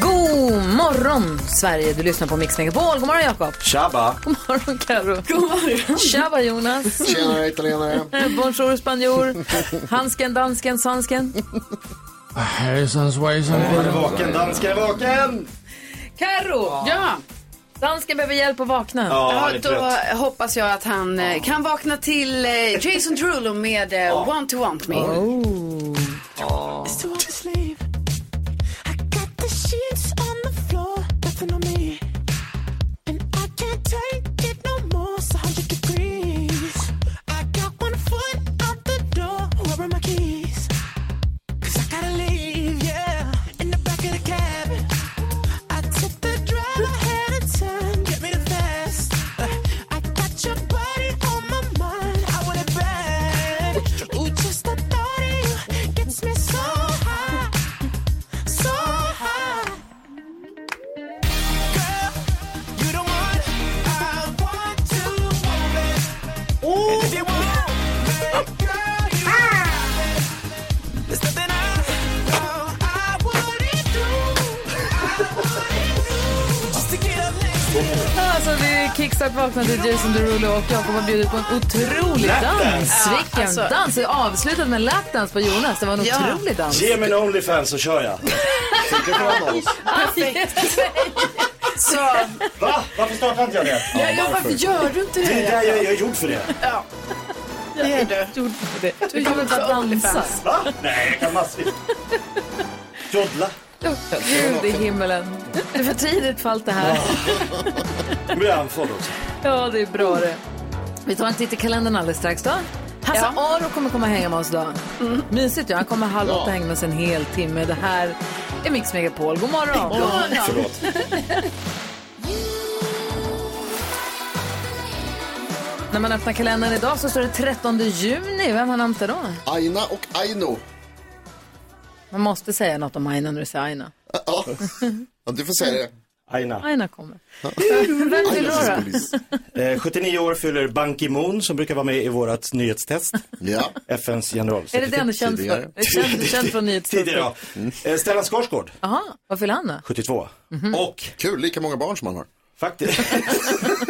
God morgon, Sverige! Du lyssnar på Mix Megapol. God morgon, Jakob. Tjaba! God morgon, Karo. God morgon. Tjaba, Jonas. Tjenare italienare. Bonjour, spanjor. Hansken, dansken, svansken. Hejsan svejsan. Är vaken? Dansken är vaken! Karo. Ja, Dansken behöver hjälp att vakna. ja då hoppas jag att han eh, kan vakna till eh, Jason Derulo med eh, Want to Want Me. Alltså, det kickstart vakna till Jason Derulo och Jakob har bjudit på en otrolig dans. Vilken alltså- dans! Det är avslutat med lapdance på Jonas. Det var en Ja. otrolig dans. Ge mig en Onlyfans så kör jag. Så, Va? Varför startar inte jag det? ja, ja, varför gör du inte Det är det? där jag, jag är gjord för det. Det är du. Du kan väl bara dansa? Va? Nej, jag kan massvis. Joddla. Gud i himmelen. Det är för tidigt för allt det här. Nu blir jag andfådd också. Ja, det är bra det. Vi tar en titt i kalendern alldeles strax då. Hasse Aro kommer komma och hänga med oss då. Mysigt ja, han kommer halv åtta hänga med oss en hel timme. Det här är Mix Megapol. God morgon! Förlåt. När man öppnar kalendern idag så står det 13 juni. Vem har namnsdag då? Aina och Aino. Man måste säga något om Aina när du säger Aina. Ja. ja, du får säga det. Aina. Aina kommer. Eh, 79 år fyller Ban Ki-Moon som brukar vara med i vårt nyhetstest. Ja. FNs Är det generalsekreterare. det han är känd för? Tidigare. Är det känd, känd från Tidigare, nyhetstestet? ja. Eh, Stellan Skarsgård, Jaha, vad fyller han då? 72. Mhm. Och Kul, lika många barn som han har. faktiskt.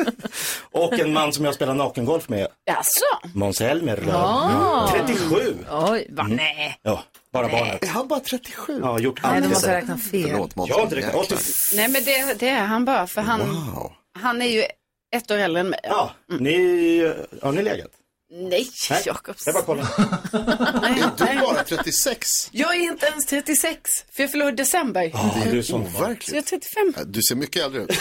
och en man som jag spelar nakengolf med, Jaså? Måns Zelmerlöw. Ja. 37. Oj, va? Nej. Ja, bara barnet. Är han bara 37? Ja, gjort Nej, allt du det måste räkna fel. Förlåt Måns. Jag har inte räknat. Jäklar. 80... Nej, men det, det är han bara, för han, Wow. han är ju ett år äldre än mig. Ja, ni, har ni legat? Nej, Nej, Jakobs. Jag bara kollar. Är du bara 36? Jag är inte ens 36, för jag förlorade i december. Ja, du är sån. Så jag är 35. Du ser mycket äldre ut.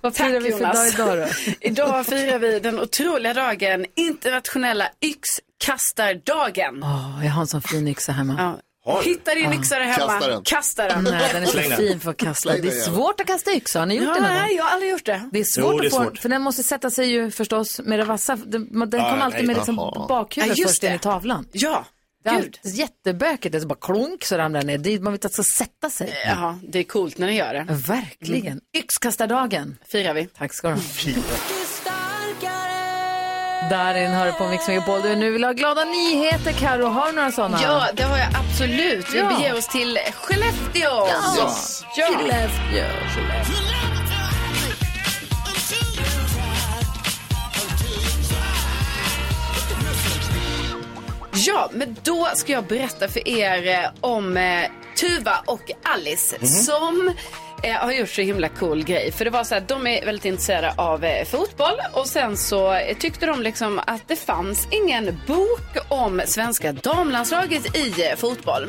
Vad firar vi för dag Jonas. idag då? Idag firar vi den otroliga dagen, internationella yxkastardagen. Åh, jag har en sån fin yxa hemma. Ja. Har du? Hitta din yxa där hemma, Kasta den. kasta den. Nej, den är Släng så den. fin för att kasta. Släng Det den, är svårt att kasta yxa. Har ni gjort Ja, det någon nej, gång? jag har aldrig gjort det. Det är svårt Jo, det är att få, svårt. för den måste sätta sig ju förstås med det vassa. Den, den kommer alltid nej, med liksom jaha. bakhuvudet Ja, just först in det. i tavlan. Ja, Det är gud. alltid jättebökigt. Det är så bara klonk så ramlar ner. Det är, man vill att det ska sätta sig. Jaha, det är coolt när ni gör det. Verkligen. Yxkastardagen. Firar vi. Tack ska du ha. Darin hör på Mix Megapol. Du, nu vill ha glada nyheter, Karo. Har du några sådana? Ja, det har jag absolut. Vi Ja. beger oss till Skellefteå. Yes. Ja. Skellefteå. Ja, men då ska jag berätta för er eh, om eh, Tuva och Alice som eh, har gjort så himla cool grej. För det var så här, de är väldigt intresserade av eh, fotboll och sen så eh, tyckte de liksom att det fanns ingen bok om svenska damlandslaget i eh, fotboll.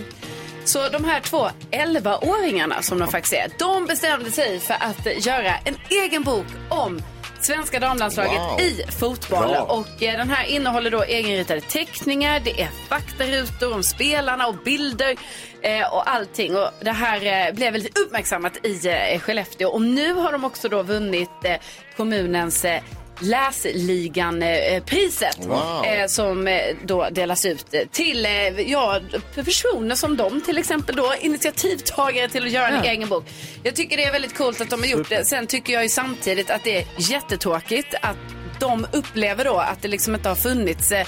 Så de här två 11-åringarna som de faktiskt är, de bestämde sig för att eh, göra en egen bok om svenska damlandslaget Wow. i fotboll. Bra. Och eh, den här innehåller då egenritade teckningar, det är faktarutor om spelarna och bilder eh, och allting. Och det här eh, blev väldigt uppmärksammat i eh, Skellefteå. Och nu har de också då vunnit eh, kommunens eh, Läsligan-priset Wow. eh, som eh, då delas ut till eh, ja, personer som de till exempel då, initiativtagare till att göra en Ja. egen bok. Jag tycker det är väldigt coolt att de har gjort det. Sen tycker jag ju samtidigt att det är jättetråkigt att de upplever då att det liksom inte har funnits eh,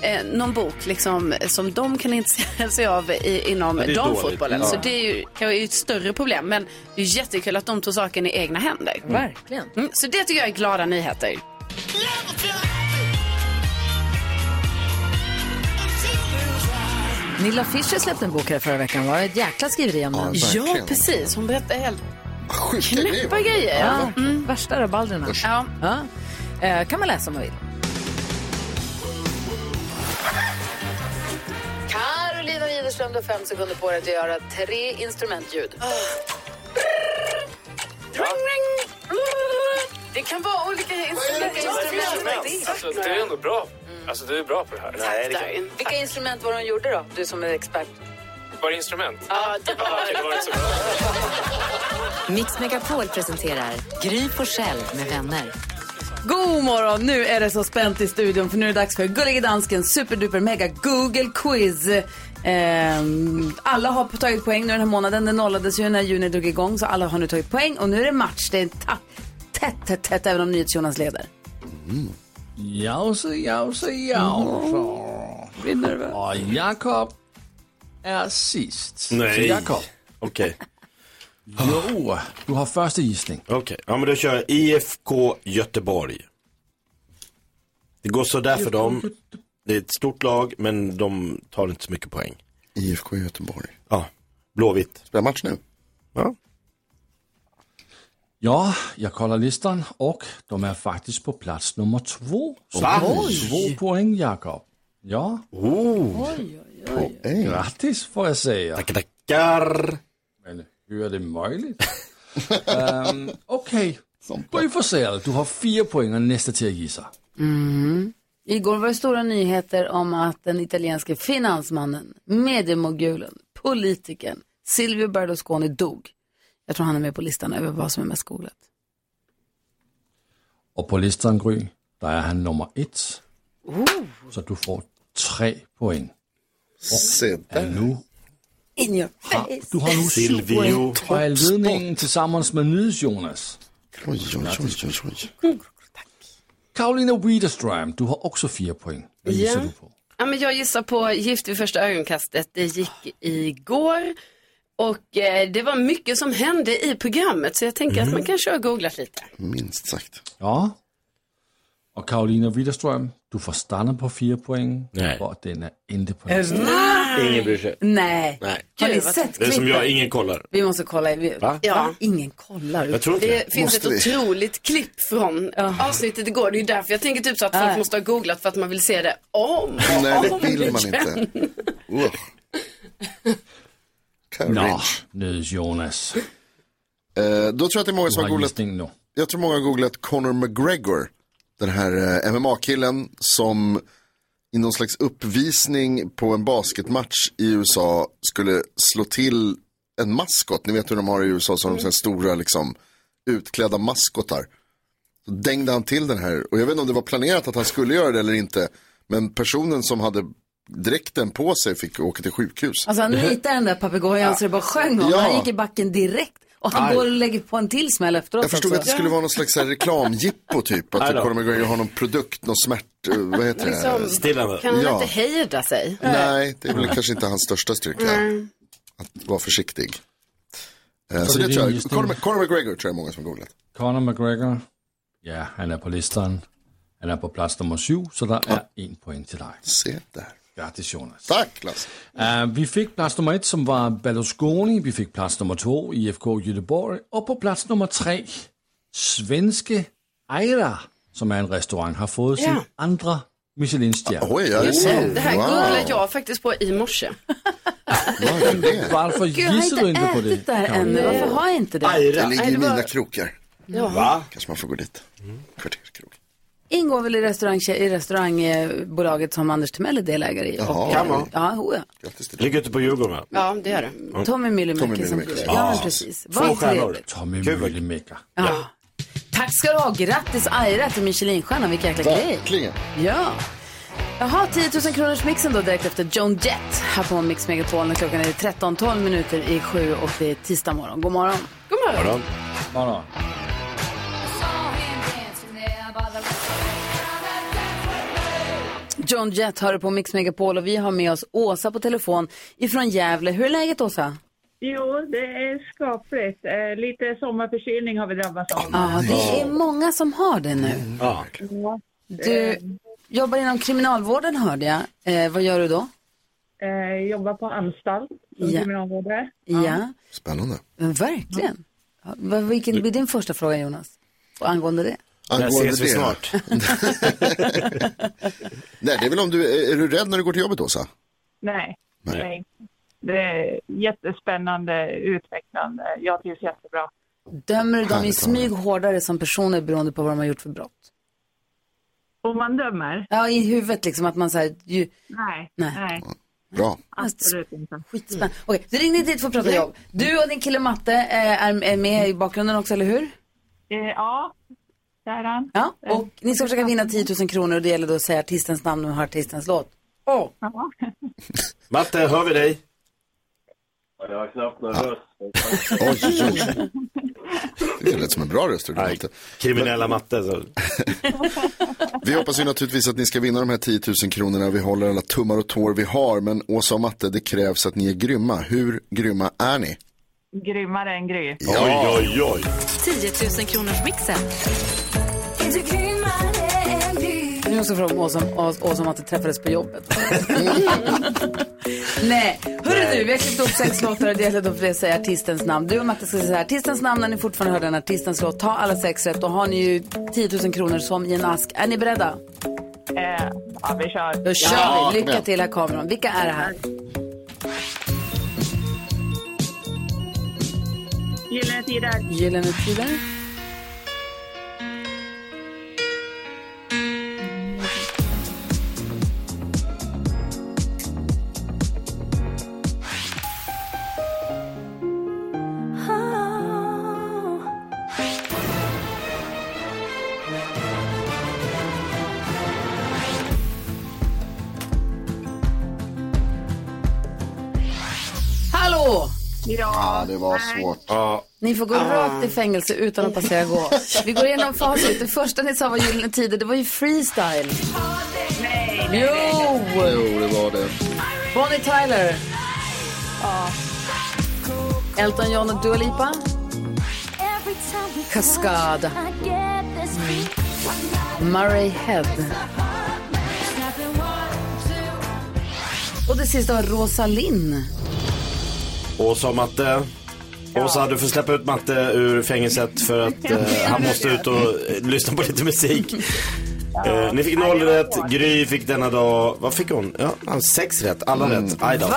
eh, någon bok liksom, som de kan intressera sig av i, inom Ja, damfotbollen. dåligt. Så det är ju kanske ett större problem. Men det är jättekul att de tog saken i egna händer. Verkligen. Mm, så det tycker jag är glada nyheter. Nilla Fischer släppte en bok här förra veckan. Det var ett jäkla skriveri om den. verkligen. Ja, precis. Hon berättar helt knäppa grejer. Ja. Mm. Värsta rabalderna. Ja. Ja. Eh, kan man läsa om man vill. Carolina Widerström, du har fem sekunder på dig att göra tre instrumentljud. Det kan vara olika instrument. Alltså, du är ändå bra. Alltså, du är bra på det här. Nej, det kan... Vilka instrument var det hon gjorde då? Du som är expert. Bara instrument? Ja, det okej, det var inte så bra. Mix Megapol presenterar Gry Forssell med vänner. God morgon! Nu är det så spänt i studion för nu är det dags för Gullige Dansken superduper mega Google quiz. Ehm, alla har tagit poäng nu den här månaden. Den nollades ju när juni drog igång så alla har nu tagit poäng och nu är det match. Det är ta- tätt, tätt, tätt även om NyhetsJonas leder. Jause, jause, jause. Vinner du? Och Jakob är sist. Nej. Så Jakob, Okej, jo, du har första gissning. okej. Ja, men då kör jag IFK Göteborg. Det går sådär för dem. Det är ett stort lag, men de tar inte så mycket poäng. IFK Göteborg. Ja, Blåvitt. Spelar match nu? Ja. Ja, jag kollar listan och de är faktiskt på plats nummer två. Så två poäng Jakob. Ja, Poäng. grattis får jag säga. Tackar, tackar. Men hur är det möjligt? um, Okej, Gry Forssell, du har fyra poäng och nästa till att gissa. Igår var det stora nyheter om att den italienske finansmannen, mediemogulen, politikern Silvio Berlusconi dog. Jag tror han är med på listan över vad som är mest googlat. Och på listan Gry, där är han nummer ett. Så du får tre poäng. Se Och där. nu In your face! du har nu Silvio. poäng och är ledningen tillsammans med NyhetsJonas. Oj, oj, oj, oj, oj. Karolina Widerström, du har också fyra poäng. Vad gissar Ja. du på? Ja, men jag gissar på Gift vid första ögonkastet. Det gick igår. Och eh, det var mycket som hände i programmet så jag tänker att man kanske har googlat lite. Minst sagt. Ja. Och Karolina Widerström, du får stanna på fyra poäng. Nej. Och den är inte på listan. Ingen bryr sig. Nej. Nej. Har ni Gud, vad sett Det är som klippet? jag, ingen kollar. Vi måste kolla. Vi... Va? Ja. Ingen kollar. Jag tror inte Det det. finns ett Måste vi? otroligt klipp från avsnittet igår. Det är därför jag tänker typ så att folk Nej. måste ha googlat för att man vill se det om och Nej, om det vill man igen. inte. Uh. Nå, Courage. NyhetsJonas. Eh, då tror jag att det är många som har googlat nu. jag tror många har googlat Conor McGregor. Den här eh, MMA-killen som i någon slags uppvisning på en basketmatch i USA skulle slå till en maskot. Ni vet hur de har i USA, så har de så stora liksom utklädda maskotar. Så dängde han till den här, och jag vet inte om det var planerat att han skulle göra det eller inte. Men personen som hade dräkten på sig fick åka till sjukhus. Alltså han nitade den där papegojan så det bara sjöng om. Ja. Han gick i backen direkt. Och han Aj. går och lägger på en till smäll efteråt Jag förstod också. att det skulle vara någon slags så reklamjippo typ. Att. Conor McGregor har någon produkt, någon smärt, eh, vad heter det? Liksom, Stillande. kan han Ja. inte hejda sig? Nej, det är väl kanske inte hans största styrka. Att vara försiktig. Eh, så det det tror jag. Conor, Conor McGregor tror jag många som googlat. Conor McGregor. Ja, han är på listan. Han är på plats nummer sju, så där är en poäng till dig. Se där. Grattis Jonas. Tack Lasse. Uh, vi fick plats nummer ett som var Berlusconi, vi fick plats nummer två IFK Göteborg och på plats nummer tre Svenske Eira, som är en restaurang, har fått sin Ja. andra Michelinstjärna. Oj, är det det, här Wow. googlade jag faktiskt på i morse. Varför jag har gissar du inte inte på ätit det? det här Karolina? ännu. Varför har jag inte det? Det ligger i mina krokar. Va? Kanske man får gå dit. Kvarterskrog. Ingår väl i, restaurang, i restaurangbolaget som Anders Timell är delägare i. Jaha. Kan vara. Ja, ja. Ligger ute på Djurgården va? Ja, det gör det. Tommy Myllymäki som driver. Ja, men precis. Två Vad stjärnor. trevligt. Tommy Kul. Myllymäki. Ja. Tack ska du ha. Grattis Aira till Michelinstjärnan. Vilken jäkla grej. Verkligen. Ja. Jaha, 10 000 kronors mixen då direkt efter Joan Jett här på Mix Megapol när klockan är 13-12 minuter i sju och det är tisdag morgon. God morgon. God morgon. Morgon. Morgon. John Jett hör på Mix Megapol och vi har med oss Åsa på telefon ifrån Gävle. Hur är läget Åsa? Jo, det är skapligt. Eh, lite sommarförkylning har vi drabbats av. Ja, det är många som har det nu. Ja. Du jobbar inom kriminalvården hörde jag. Eh, vad gör du då? Eh, jobbar på anstalt som Ja. kriminalvårdare. Ja, Spännande. verkligen. Vilken blir din första fråga Jonas? Och angående det? Där Angående ses vi det. snart. Nej, det är väl om du, är du rädd när du går till jobbet Åsa? Nej, Nej. nej. Det är jättespännande, utvecklande. Jag trivs jättebra. Dömer du dem i smyg hårdare som personer beroende på vad de har gjort för brott? Om man dömer? Ja, i huvudet liksom att man säger ju, Nej, Nej. nej. Bra. Absolut inte. skitspännande. Okej, du ringde dit för att prata jobb. Du och din kille Matte eh, är, är med i bakgrunden också, eller hur? Eh, ja, Ja, och ni ska försöka vinna 10 000 kronor och det gäller då att säga artistens namn och höra artistens låt. Åh, Ja. Matte, hör vi dig? Jag har knappt någon röst. Oj, oj. Det lät som en bra röst. Nej, Matte. kriminella matte. Så. Vi hoppas ju naturligtvis att ni ska vinna de här 10 000 kronorna. Vi håller alla tummar och tår vi har. Men Åsa och Matte, det krävs att ni är grymma. Hur grymma är ni? Grymmare än Gry. Oj, oj, oj. 10 000 kronors mixen. Nu måste jag fråga om Åsa, Åsa, Åsa och Matte träffades på jobbet. Nej, hörru du, vi har klippt upp sex låtar och det gäller då för att säga artistens namn. Du och Matte ska säga artistens namn när ni fortfarande hör den artistens låt. Ta alla sex rätt, då har ni ju 10 000 kronor som i en ask. Är ni beredda? Eh, ja, vi kör. Då kör Ja, vi. Lycka till här kameran. Vilka är det här? Gyllene Tider. Gyllene Tider. Ja, det var svårt. Ja, Ni får gå rakt i fängelse utan att passera gå. Vi går igenom facit. Det första ni sa var Gyllene Tider. Det var ju freestyle. Nej, Jo! Jo, det var det. Bonnie Tyler. Elton John och Dua Lipa. Cascada. Murray Head. Och det sista var Rosalind. Åsa och Matte. Åsa, du får släppa ut Matte ur fängelset för att eh, han måste ut och eh, lyssna på lite musik. Eh, ni fick noll rätt, Gry fick denna dag, vad fick hon? Ja, han sex rätt, alla rätt. Aj då. Va?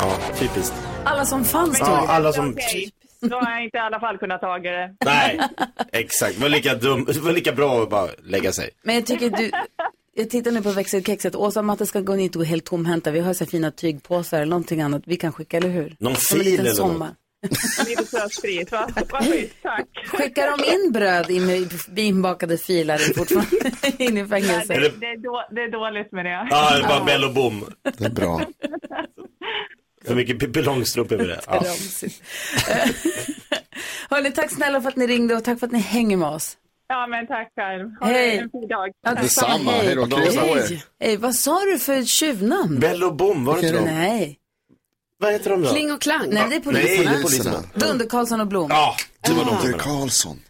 Ja, typiskt. Alla som fanns då. Ja, alla som... Okej, då har jag inte i alla fall kunnat ta det. Nej, exakt. Det var lika, dum, det var lika bra att bara lägga sig. Men jag tycker du... Jag tittar nu på växelkexet. Åsa Matte ska gå ner och helt tomhänta. Vi har så fina tygpåsar eller någonting annat vi kan skicka, eller hur? Någon fil eller något? sommar. Lite sötsprit, va? Vad tack. Skickar de in bröd med inbakade filar fortfarande in i Det, fängelset? Eller- det, är då, det är dåligt med det. Ja, det är bara Bell och bom. Det är bra. För mycket Pippi Långstrump över det. Ja. Hörni, tack snälla för att ni ringde och tack för att ni hänger med oss. Ja, men tack själv. Ha Hej. en fin dag. Ja, Detsamma. Hej då. Krya på er. Hej, vad sa du för tjuvnamn? Bell och bom, var det inte de? Nej, Vad heter de då? Kling och klang. nej det är Nej, poliserna. det är poliserna. Dunder, Karlsson och Blom. Ja, det var de Dunder var Karlsson.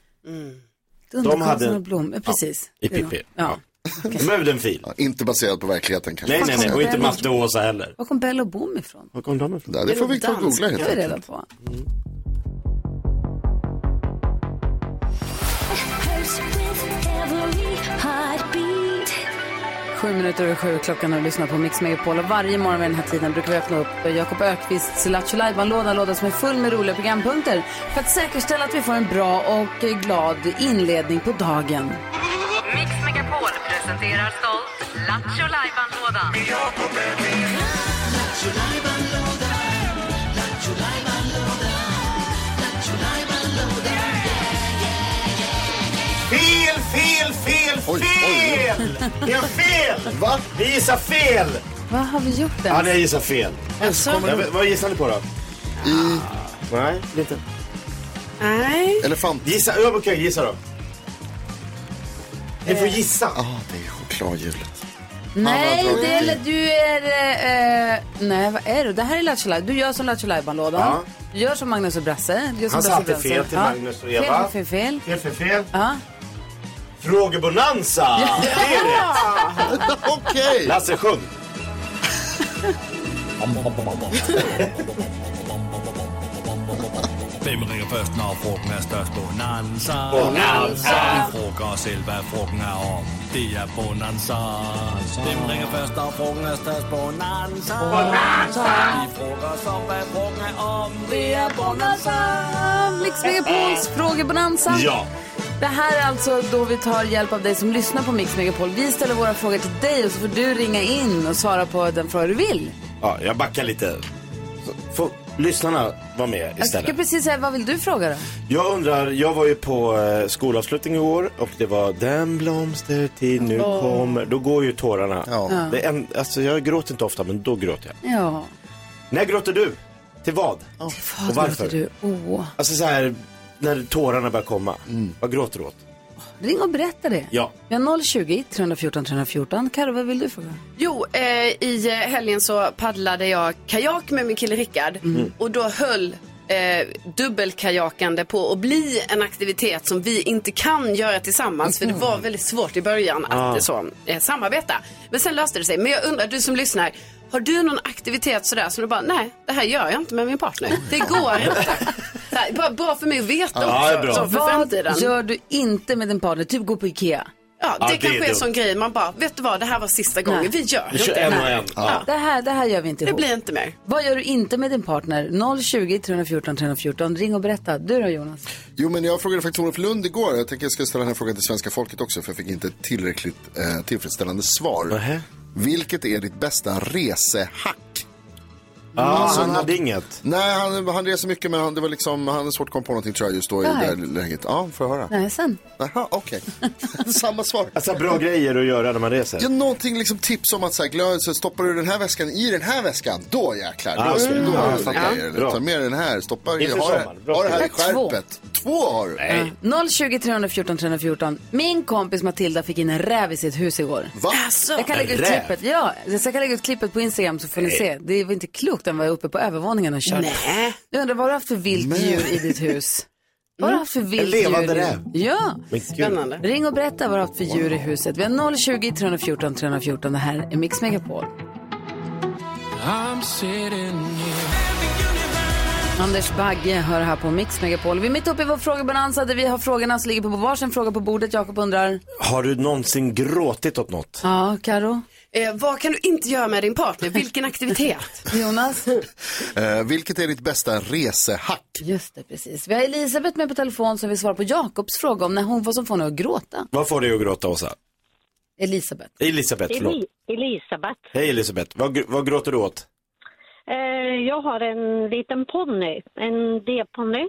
Dunder, de hade- Karlsson och Blom. Ja, precis. I Det är de. Pippi. Ja. De behövde en fil. Ja, inte baserad på verkligheten kanske. Nej, nej, nej. Och inte Matte och Åsa heller. Var kom Bell och Bom ifrån? Var kom de ifrån? Ja, det får vi ta och googla helt Det är enkelt. reda på. Sju minuter över sju klockan och lyssnar på Mix Megapol. Och varje morgon vid den här tiden brukar vi öppna upp Jakob Ökvists Lattjo Lajban-låda, en låda som är full med roliga programpunkter för att säkerställa att vi får en bra och glad inledning på dagen. Mix Megapol presenterar stolt Lattjo Lajban-lådan. Fel, fel, fel, Oj, fel! Ni har fel! Va? Ni gissar fel! Vad har vi gjort Ja, ens? ni gissar fel. Alltså, Jag vet- vad gissar ni på då? I Nej, lite. nej. elefant. Gissa, ja, okej, gissa då. Ni får gissa. Ja, det är chokladhjulet. Nej, har det är, du är... eh, eh, nej, vad är du? Det här är Lattjo Laj- Du gör som Lattjo Lajban-lådan. Ja. Du gör som Magnus och Brasse. Du gör som Han Brasse satte Brasse. fel till Magnus och Eva. Fel, fel, fel. Fel, fel, fel. Ja. Frågebonanza! Det är rätt. Okej! Lasse, sjung. Hvem ringer først, når frugten er størst? Bonanza. Bonanza. Vi frågar os selv, hvad frugten er om. Det er Bonanza. Hvem ringer først, når frugten er størst? Bonanza. Bonanza. Vi frågar os om, hvad frugten er om. Det er Bonanza. Mix Megapols frågebonanza. Ja. Det här är alltså då vi tar hjälp av dig som lyssnar på Mix Megapol. Vi ställer våra frågor till dig och så får du ringa in och svara på den fråga du vill. Ja, jag backar lite. Så Får lyssnarna vara med Jag ska istället? precis säga, vad vill du fråga då? Jag undrar, jag var ju på eh, skolavslutning i år och det var den blomstertid nu kommer. Då går ju tårarna. Ja. Det är en, alltså jag gråter inte ofta, men då gråter jag. Ja, När gråter du? Till vad? Och vad varför? låter du? Åh. Alltså så här, när tårarna börjar komma. Vad gråter du åt? Ring och berätta det. Ja. Vi har 020 314 314. Karo, vad vill du fråga? Jo, eh, i eh, helgen så paddlade jag kajak med min kille Rickard. Och då höll eh, dubbelkajakande på att bli en aktivitet som vi inte kan göra tillsammans. För det var väldigt svårt i början att eh, så, eh, samarbeta. Men sen löste det sig. Men jag undrar, du som lyssnar. Har du någon aktivitet sådär som du bara, nej, det här gör jag inte med min partner. Det går inte. Här, bara bra för mig att veta Ja, det är också. bra. Så för Vad framtiden. gör du inte med din partner? Typ gå på Ikea. Ja, det Ja, det är kanske är en sån grej. Man bara, vet du vad, det här var sista gången. Nej. Vi gör Vi kör inte. en och en. Ja. Det, här, det här gör vi inte Det ihop. blir inte mer. Vad gör du inte med din partner? 020 314 314. Ring och berätta. Du då Jonas? Jo, men jag frågade faktiskt Olof Lund igår. Jag tänker jag ska ställa den här frågan till svenska folket också, för jag fick inte tillräckligt eh, tillfredsställande svar. Nähä. Vilket är ditt bästa resehack? Ja, Alltså, han något- hade inget. Nej, han, han reser mycket, men han, det var liksom, han hade svårt att komma på någonting tror jag just då i det läget. Ja, får jag höra? Nej, sen. Jaha, okej. Samma svar. Alltså bra grejer att göra när man reser. Ja, någonting liksom tips om att så här, glö, så stoppar du den här väskan i den här väskan, då jäklar. Då, Ah, då, mm. då fattar. grejer. Bra. Ta med den här, stoppa, Inför ha, ha det här i tips. Två. skärpet. Två har du. Nej. 020 314 314. Min kompis Matilda fick in en räv i sitt hus igår. Va? Jag kan lägga ut klippet. Ja, jag kan lägga ut klippet på Instagram så får ni se. Det var inte klokt. Den var uppe på övervåningen och körde. Nej. Jag undrar, vad har du haft för vilt djur i ditt hus? Vad har du haft för vilt levande djur? i- räv? Ja. Spännande. Ring och berätta vad du har haft för djur i huset. Vi har 020 314 314. Det här är Mix Megapol. I'm sitting Anders Bagge hör här på Mix Megapol. Vi är mitt uppe i vår frågebonanza där vi har frågorna som ligger på varsin fråga på bordet. Jakob undrar. Har du någonsin gråtit åt något? Ja, Karo. Eh, vad kan du inte göra med din partner? Vilken aktivitet? Jonas. Eh, vilket är ditt bästa resehack? Just det, precis. Vi har Elisabeth med på telefon som vill svara på Jakobs fråga om när hon vad som får henne att gråta. Vad får dig att gråta, Åsa? Elisabeth. Elisabeth, förlåt. Eli- Elisabeth. Hej Elisabeth, vad, vad gråter du åt? Eh, jag har en liten ponny, en D-ponny.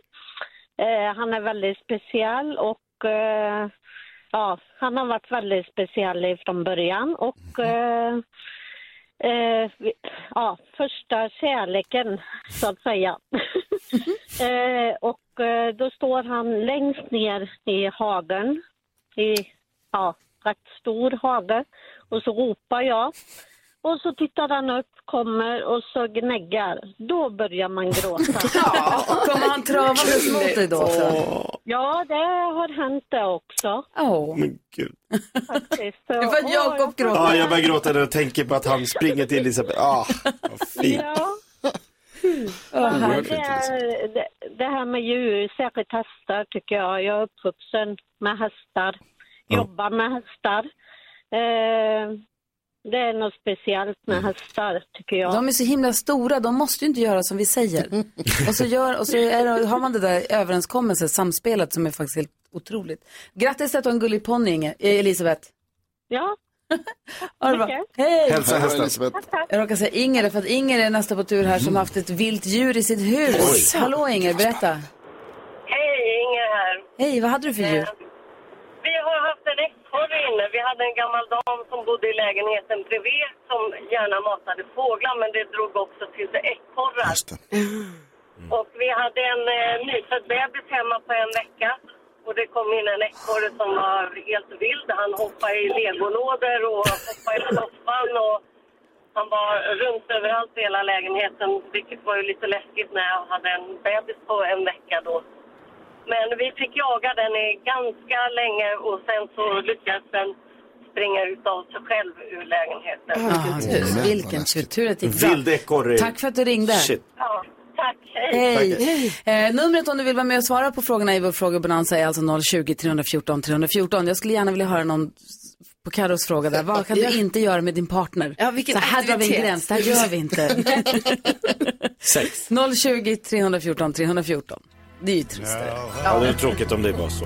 Eh, han är väldigt speciell och eh, ja, han har varit väldigt speciell från början och eh, eh, vi- ja, första kärleken så att säga. eh, och eh, då står han längst ner i hagen, i ja, rätt stor hage. Och så ropar jag. Och så tittar han upp, kommer och så gnäggar. Då börjar man gråta. Kommer han travandes mot dig då ja, det har hänt det också Åh. Men gud. faktiskt. Det var Jakob Ja, gråta. jag börjar gråta när jag tänker på att han springer till Elisabeth. Ah, vad fint. Ja, men herregud. det, är- det, det här med djur, särskilt hästar tycker jag. Jag är uppvuxen med hästar, jobbar med hästar. Eh, Det är något speciellt med hästar, tycker jag. De är så himla stora, de måste ju inte göra som vi säger. och så, gör, och så är har man det där överenskommelsen, samspelet som är faktiskt helt otroligt. Grattis att du har en gullig ponny, Inge- eh, Elisabeth. Ja. Ha det bra. Hej! Hälsa hästen. Jag råkar säga Inger, för att Inger är nästa på tur här som haft ett vilt djur i sitt hus. Hallå Inger, berätta. Hej, Inger här. Hej, vad hade du för djur? Vi har haft en ekorre inne. Vi hade en gammal dam som bodde i lägenheten bredvid som gärna matade fåglar men det drog också till sig ekorrar. Och vi hade en eh, nyfödd bebis hemma på en vecka. Och det kom in en ekorre som var helt vild. Han hoppade i legolådor och hoppade i soffan och han var runt överallt i hela lägenheten. Vilket var ju lite läskigt när jag hade en bebis på en vecka då. Men vi fick jaga den i ganska länge och sen så lyckades den springa ut av sig själv ur lägenheten. Ah, tur. Vilken tur. Att det gick bra. Vild ekorre. Tack för att du ringde. Shit. Ja, tack. Hej. Hej. Eh, numret om du vill vara med och svara på frågorna i vår frågebonanza är alltså 020 314 314. Jag skulle gärna vilja höra någon på Carros fråga där. Vad kan Ja. du inte göra med din partner? Ja, vilken Så här drar vi en gräns, det här gör vi inte. Sex. 020 314 314. Det är ju trist. det. Ja, det är tråkigt om det var så.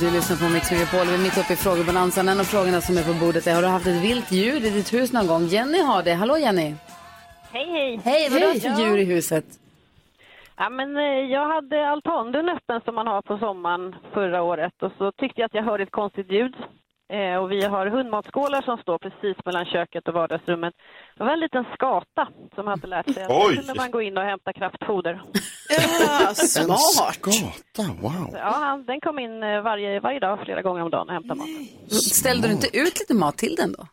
Du lyssnar på Mix Megapol, vi är mitt uppe i frågebonanzan. En av frågorna som är på bordet är, har du haft ett vilt djur i ditt hus någon gång? Jenny har det. Hallå Jenny! Hej, hej. Hej, vad har du för Ja. djur i huset? Ja, men eh, jag hade altandörren öppen som man har på sommaren förra året och så tyckte jag att jag hörde ett konstigt ljud. Eh, och vi har hundmatsskålar som står precis mellan köket och vardagsrummet. Det var en liten skata som hade lärt sig att Oj! där kunde man gå in och hämta kraftfoder. Ja, En smart. skata, wow. Så, Ja, han, den kom in eh, varje, varje dag, flera gånger om dagen och hämtade maten. Ställde du inte ut lite mat till den då?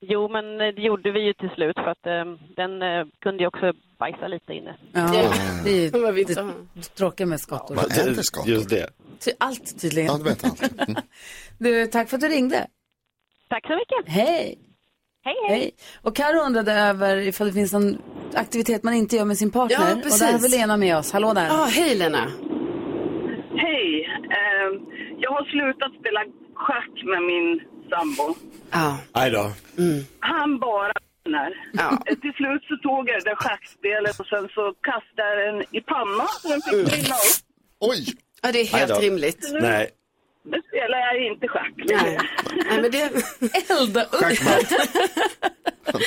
Jo, men eh, det gjorde vi ju till slut för att eh, den eh, kunde ju också bajsa lite inne. Ja, det är ju det tråkiga med skator. Vad är det skata? Just det. Ty- Allt tydligen. Ja, du vet allt. Mm. Du, tack för att du ringde. Tack så mycket. Hej! Hej, hej. Hej. Och Karo undrade över ifall det finns någon aktivitet man inte gör med sin partner. Ja, och precis. där har vi Lena med oss. Hallå där. Ja, hej Lena. Jag har slutat spela schack med min sambo. Ja. Aj då. Han bara vinner. Ja. Till slut så tog jag det där schackspelet och sen så kastade jag den i pannan så den fick brinna upp. Oj! ja, det är helt rimligt. Nej. Nu spelar jag inte schack Nej. Nej, men, det, Elda upp.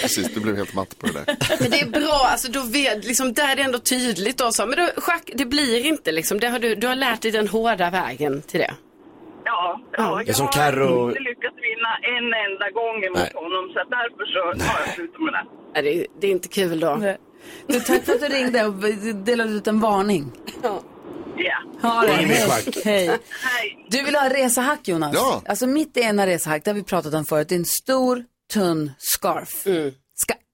Precis, du blev helt matt på det där. men det är bra, alltså då vet, liksom, där är det ändå tydligt då. Så, men då, schack, det blir inte liksom, det har du, du har lärt dig den hårda vägen till det. Ja, ja, Det är som jag Karo- har inte lyckats vinna en enda gång Nej. mot honom så att därför så har jag slutat med det. Nej, det, är- det är inte kul då. Du, tack för att du ringde och delade ut en varning. Ja. Ha det. Hej. Hej. Du vill ha resehack Jonas? Ja. Alltså mitt ena resehack, det har vi pratat om förut, det är en stor tunn scarf. Ska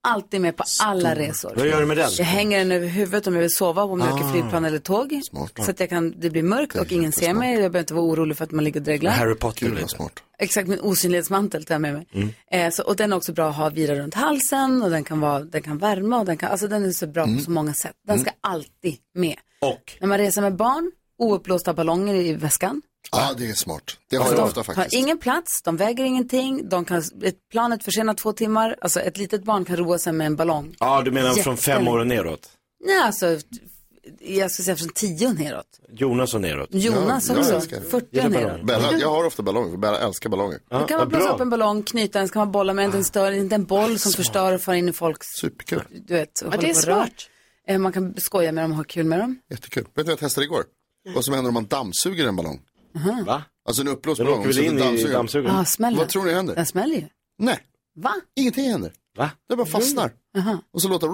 alltid med på alla resor. Vad gör du med den? Jag hänger den över huvudet om jag vill sova, om jag åker flygplan eller tåg. Smart. Så att jag kan, det blir mörkt Det och ingen ser mig. Jag behöver inte vara orolig för att man ligger och dreglar. Harry Potter lite. smart. Exakt, min osynlighetsmantel tar jag med mig. Eh, så, och den är också bra att ha vira runt halsen och den kan, vara, den kan värma och den kan, alltså den är så bra på så många sätt. Den ska alltid med. Och? När man reser med barn, ouppblåsta ballonger i väskan. Ja, det är smart. Det har jag de ofta faktiskt. ingen plats, de väger ingenting, de kan, ett planet försenat två timmar, alltså ett litet barn kan roa sig med en ballong. Ja, du menar från fem år och neråt? Nej, alltså, jag skulle säga från tio och neråt. Jonas och neråt. Jonas Ja, jag också, älskar det. 40 Gillar och neråt. Bella, jag har ofta ballonger, för Bella älskar ballonger. Ja, Då kan ja, man blåsa bra. upp en ballong, knyta den, så kan man bolla med den, stör inte en boll som förstör och far in i folks, Superkul. du vet, Ja, det är smart. Eh, Man kan skoja med dem och ha kul med dem. Jättekul. Vet du vad jag testade igår? Vad som händer om man dammsuger en ballong? Va? Alltså en uppblåst Den ballong. åker väl så in den i dammsugaren? Ja, smäller. Vad tror ni händer? Den smäller ju. Nej, Va? ingenting händer. Va? Det bara fastnar. Jaha. Och så låter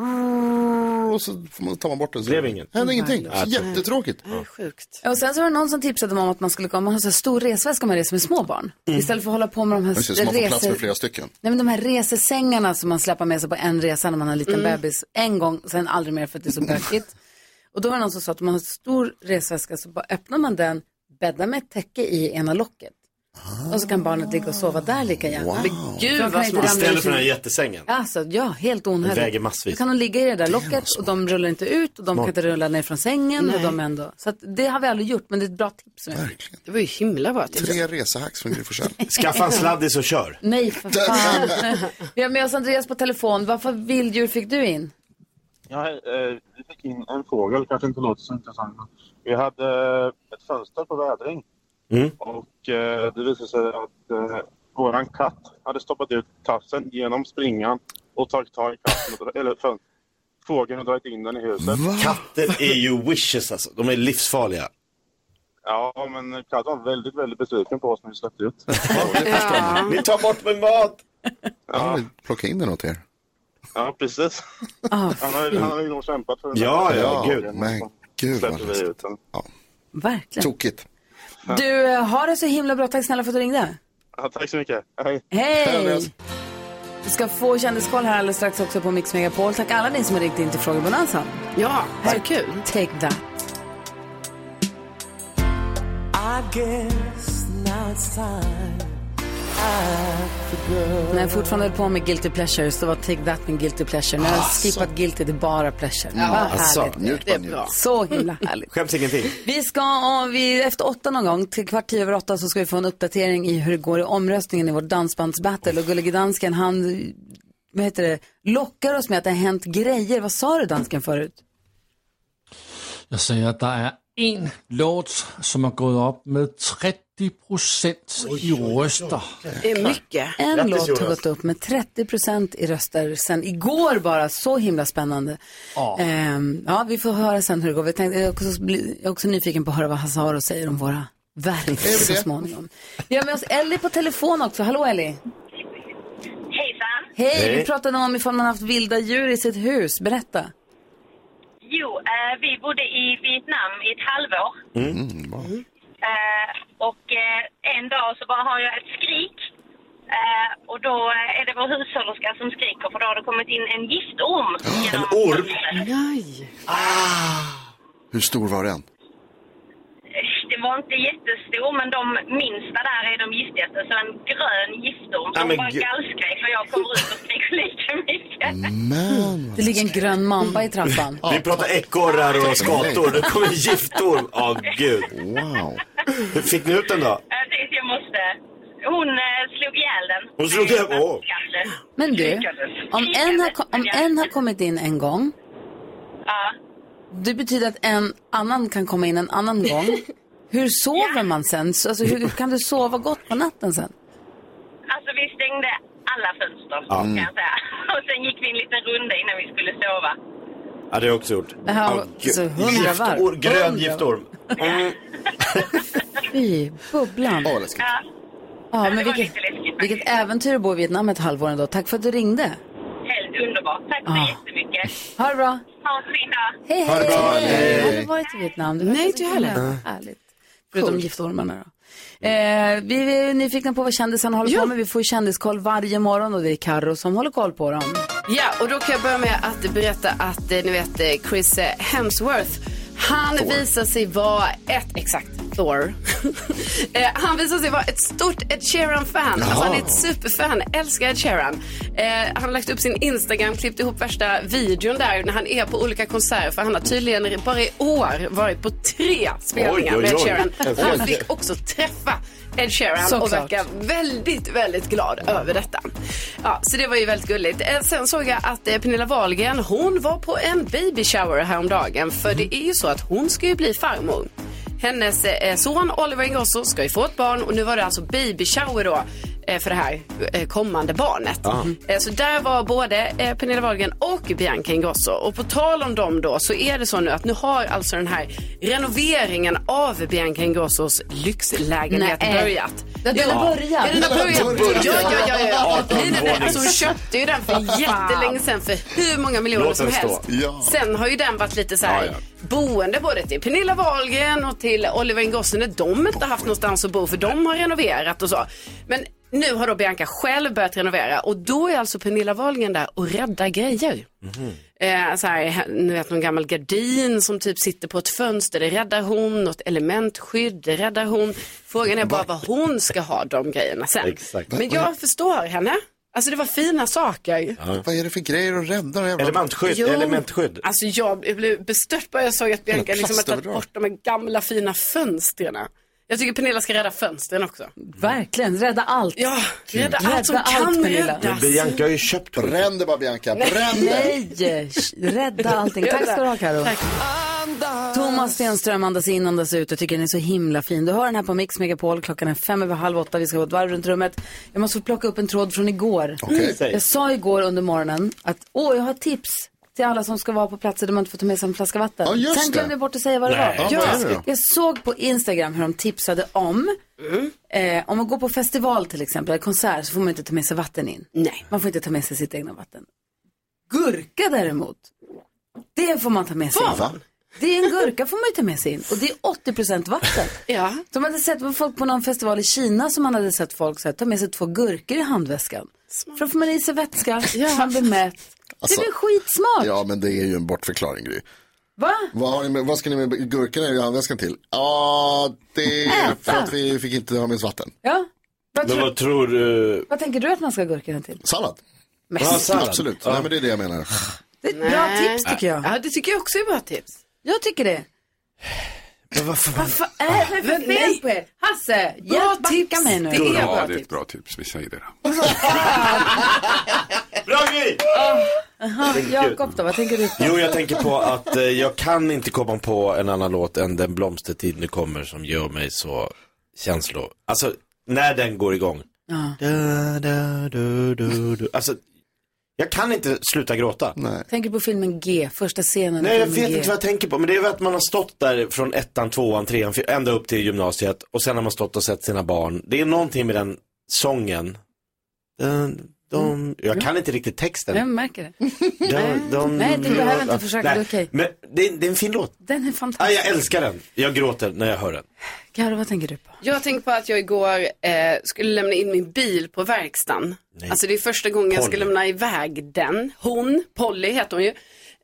och så får man- tar man bort den. Så Blev inget. Händer ingenting. Ja, Så jättetråkigt. Sjukt. Och sen så var det någon som tipsade om att man skulle komma, man har så här stor resväska man reser med små barn. Istället för att hålla på med de här det, så man får plats rese- för flera stycken. Nej men de här resesängarna som man släpar med sig på en resa när man har en liten bebis. En gång, sen aldrig mer för att det är så bökigt. Och då var det någon som sa att om man har stor resväska så bara öppnar man den, bäddar med ett täcke i ena locket. Och så kan barnet ligga och sova där lika gärna. Wow. Men Gud, vad smart. Istället för den här jättesängen. Alltså, ja, helt onödigt. Väger massvis. Då kan de ligga i det där locket och de rullar inte ut och de Smart. kan inte rulla ner från sängen. Och de ändå. Så att det har vi aldrig gjort, men det är ett bra tips. Verkligen. Det var ju himla bra tips. Tre resehacks från Gry. Skaffa en sladdis och kör. Nej, för fan. vi har med oss Andreas på telefon. Vad för vilddjur fick du in? Ja, eh, vi fick in en fågel, kanske inte låter så intressant. men Vi hade eh, ett fönster på vädring Mm. och eh, det visade sig att eh, våran katt hade stoppat ut tassen genom springan och tagit tag i katten, och, eller fön, fågeln och dragit in den i huset. Katter är ju wishes alltså. De är livsfarliga. Ja, men katten var väldigt, väldigt besviken på oss när vi släppte ut. Ni tar bort min mat! Ja, plocka in den åt er. Ja, precis. Ah, Han har, han har ju nog kämpat för den Ja, ja, gud. Men gud vad släppte vi ut den. Verkligen. Tokigt. Du, eh, har det så himla bra. Tack snälla för att du ringde. Ja, tack så mycket. Hej. Hej! Vi ska få kändiskoll här alldeles strax också på Mix Megapol. Tack alla ni som har ringt in till Frågebonanzan. Ja, Här, kul. Take that. I guess now it's time När jag fortfarande höll på med Guilty Pleasures, då var Take That min Guilty Pleasure. Nu har jag skippat Guilty till bara Pleasure. Ja, Vad alltså, härligt. Njut Det är bra. Så himla härligt. Skäms ingenting. Vi ska, vi, efter åtta någon gång, till kvart tio över åtta, så ska vi få en uppdatering i hur det går i omröstningen i vårt dansbandsbattle. Och Gullige Dansken, han, vad heter det, lockar oss med att det har hänt grejer. Vad sa du dansken förut? Jag säger att det är en låt som har gått upp med 30 procent i röster. Det är mycket. En Grattis, låt har gått upp med 30 procent i röster sen igår bara. Så himla spännande. Ja. Ehm, ja, vi får höra sen hur det går. Vi tänkte, jag, är också, jag är också nyfiken på att höra vad Hasse Aro säger om våra verk så småningom. Vi har med oss Ellie på telefon också. Hallå Ellie. Hejsan. Hej, Hej. vi pratade om ifall man haft vilda djur i sitt hus. Berätta. Jo, eh, vi bodde i Vietnam i ett halvår. Mm. Eh, och eh, en dag så bara har jag ett skrik. Eh, och då är det vår hushållerska som skriker för då har det kommit in en giftorm. genom En orm? fönstret. Nej. Hur stor var den? Det var inte jättestor, men de minsta där är de giftigaste. Så en grön giftorm som men bara gud. gallskrek för jag kommer ut och skriker lika mycket. Men Det ligger en grön mamba i trappan. Vi pratar ekorrar och skator. Det kommer en giftorm. Åh gud. wow. Hur fick ni ut den då? Jag tänkte jag måste... Hon eh, slog ihjäl den. Hon slog ihjäl- åh. Men du, om en, har, ko- om en har kommit in en gång, Ja. det betyder att en annan kan komma in en annan gång. Hur sover man sen? Så, Alltså, hur kan du sova gott på natten sen? Alltså vi stängde alla fönster Ja. kan jag säga. Och sen gick vi en liten runda innan vi skulle sova. Ja, det har jag också gjort. Ja, alltså, hundra varv. Giftorm, grön Hundra. giftorm. Mm. Fy, bubblan. Åh, läskigt. Ja, Ja, men vilket, vilket äventyr att bo i Vietnam ett halvår ändå. Tack för att du ringde. helt underbart. Tack så Ja. jättemycket. Ha det bra. Ha en fin dag. Hej, Ha det hej. bra, hej. Har du varit i Vietnam? Det Nej, inte heller. Härligt. Förutom giftormarna då. Eh, vi är nyfikna på vad kändisarna håller på med. Vi får kändiskoll varje morgon och det är Karo som håller koll på dem. Ja, och då kan jag börja med att berätta att eh, ni vet eh, Chris eh, Hemsworth, han visar sig vara ett, exakt, Thor. eh, han visar sig vara ett stort Ed Sheeran-fan. Alltså han är ett superfan, älskar Ed Sheeran. Eh, han har lagt upp sin Instagram, klippt ihop värsta videon där när han är på olika konserter. För han har tydligen bara i år varit på tre spelningar Oj, oj, med Ed. Sheeran. Han fick också träffa Ed Sheeran och Såklart. verkar väldigt, väldigt glad över detta. Ja, så det var ju väldigt gulligt. Eh, Sen såg jag att eh, Pernilla Wahlgren, hon var på en baby shower häromdagen. För det är ju så att hon ska ju bli farmor. Hennes eh, son Oliver Ingrosso ska ju få ett barn och nu var det alltså baby shower då för det här eh, kommande barnet. Eh, Så där var både eh, Pernilla Wahlgren och Bianca Ingrosso. Och på tal om dem då så är det så nu att nu har alltså den här renoveringen av Bianca Ingrossos lyxlägenhet Nej. börjat. Ja, den har börjat. Ja, den har börjat. Ja, ja, ja. ja. 18 Nej, nej. Alltså, hon köpte ju den för jättelänge sedan för hur många miljoner som den helst. Ja. Sen har ju den varit lite så här Ja, ja. boende både till Pernilla Wahlgren och till Oliver Ingrosso när de inte haft någonstans att bo för de har renoverat och så. Men nu har då Bianca själv börjat renovera och då är alltså Pernilla Wahlgren där och räddar grejer. Eh, så här, ni vet någon gammal gardin som typ sitter på ett fönster, det räddar hon, något elementskydd, det räddar hon. Frågan är bara vad hon ska ha de grejerna sen. Exakt. Men jag förstår henne. Alltså det var fina saker. Vad är det för grejer att rädda? Jävla... Elementskydd, Jo. elementskydd. Alltså jag blev bestört bara jag såg att Bianca liksom har tagit bort de gamla fina fönstren. Jag tycker Pernilla ska rädda fönstren också. Verkligen, rädda allt. Ja, rädda Rädda allt som allt, kan Pernilla. Men räddas. Bianca har ju köpt Bränn det bara Bianca, bränn det! Nej, rädda allting. Tack ska du ha Karo. Tack. Thomas Stenström andas in, andas ut. Jag tycker den är så himla fin. Du har den här på Mix Megapol. Klockan är fem över halv åtta. Vi ska gå ett varv runt rummet. Jag måste få plocka upp en tråd från igår. Okej. Jag sa igår under morgonen att åh, jag har tips till alla som ska vara på platser där man inte får ta med sig en flaska vatten. Ja, just Sen det. glömde jag bort att säga vad det Nej. var. Ja, vad är det då? Jag såg på Instagram hur de tipsade om eh, om man går på festival till exempel, eller konsert, så får man inte ta med sig vatten in. Nej. Man får inte ta med sig sitt egna vatten. Gurka däremot, det får man ta med sig in. Va? Det är en gurka får man ju ta med sig in och det är 80% vatten. Ja. De hade sett på folk på någon festival i Kina som man hade sett folk så här, ta med sig två gurkor i handväskan. För då får man i sig vätska, man blir mätt. Alltså, det är väl skitsmart? Ja, men det är ju en bortförklaring Gry. Va? Vad, har ni med, vad ska ni med gurkorna i handväskan till? Ja, det är Äta. för att vi fick inte ha med oss vatten. Ja. Vad, Men tror, vad tror du? vad tänker du att man ska ha gurkorna till? Sallad. Men, Ja, sallad. Absolut, Ja. Nej, men det är det jag menar. det är ett bra tips tycker jag. Ja, det tycker jag också är bra tips. Jag tycker det. Men varför? Vad fan är det för fel nej. på er? Hasse, Bra tips. mig nu. Det är bra det är ett bra tips. Vi säger det. Bra Gry! Aha, Jakob då, vad tänker du på? Jo, jag tänker på att eh, jag kan inte komma på en annan låt än Den blomstertid nu kommer som gör mig så känslo... Alltså, när den går igång. Ja. Da, da, du, du, du. Alltså, jag kan inte sluta gråta. Nej. Tänker på filmen G, första scenen Nej, jag vet G. inte vad jag tänker på. Men det är väl att man har stått där från ettan, tvåan, trean, fyr- ända upp till gymnasiet. Och sen har man stått och sett sina barn. Det är någonting med den sången. De, de, jag kan inte riktigt texten. Jag märker det. De, de, Nej, du behöver inte försöka, nej. det är okej. Men det, är- det är en fin låt. Den är Ja, fantastisk. jag älskar den. Jag gråter när jag hör den. Karo, vad tänker du på? Jag tänkte på att jag igår eh, skulle lämna in min bil på verkstaden. Alltså det är första gången jag ska Polly. lämna iväg den. Hon, Polly heter hon ju,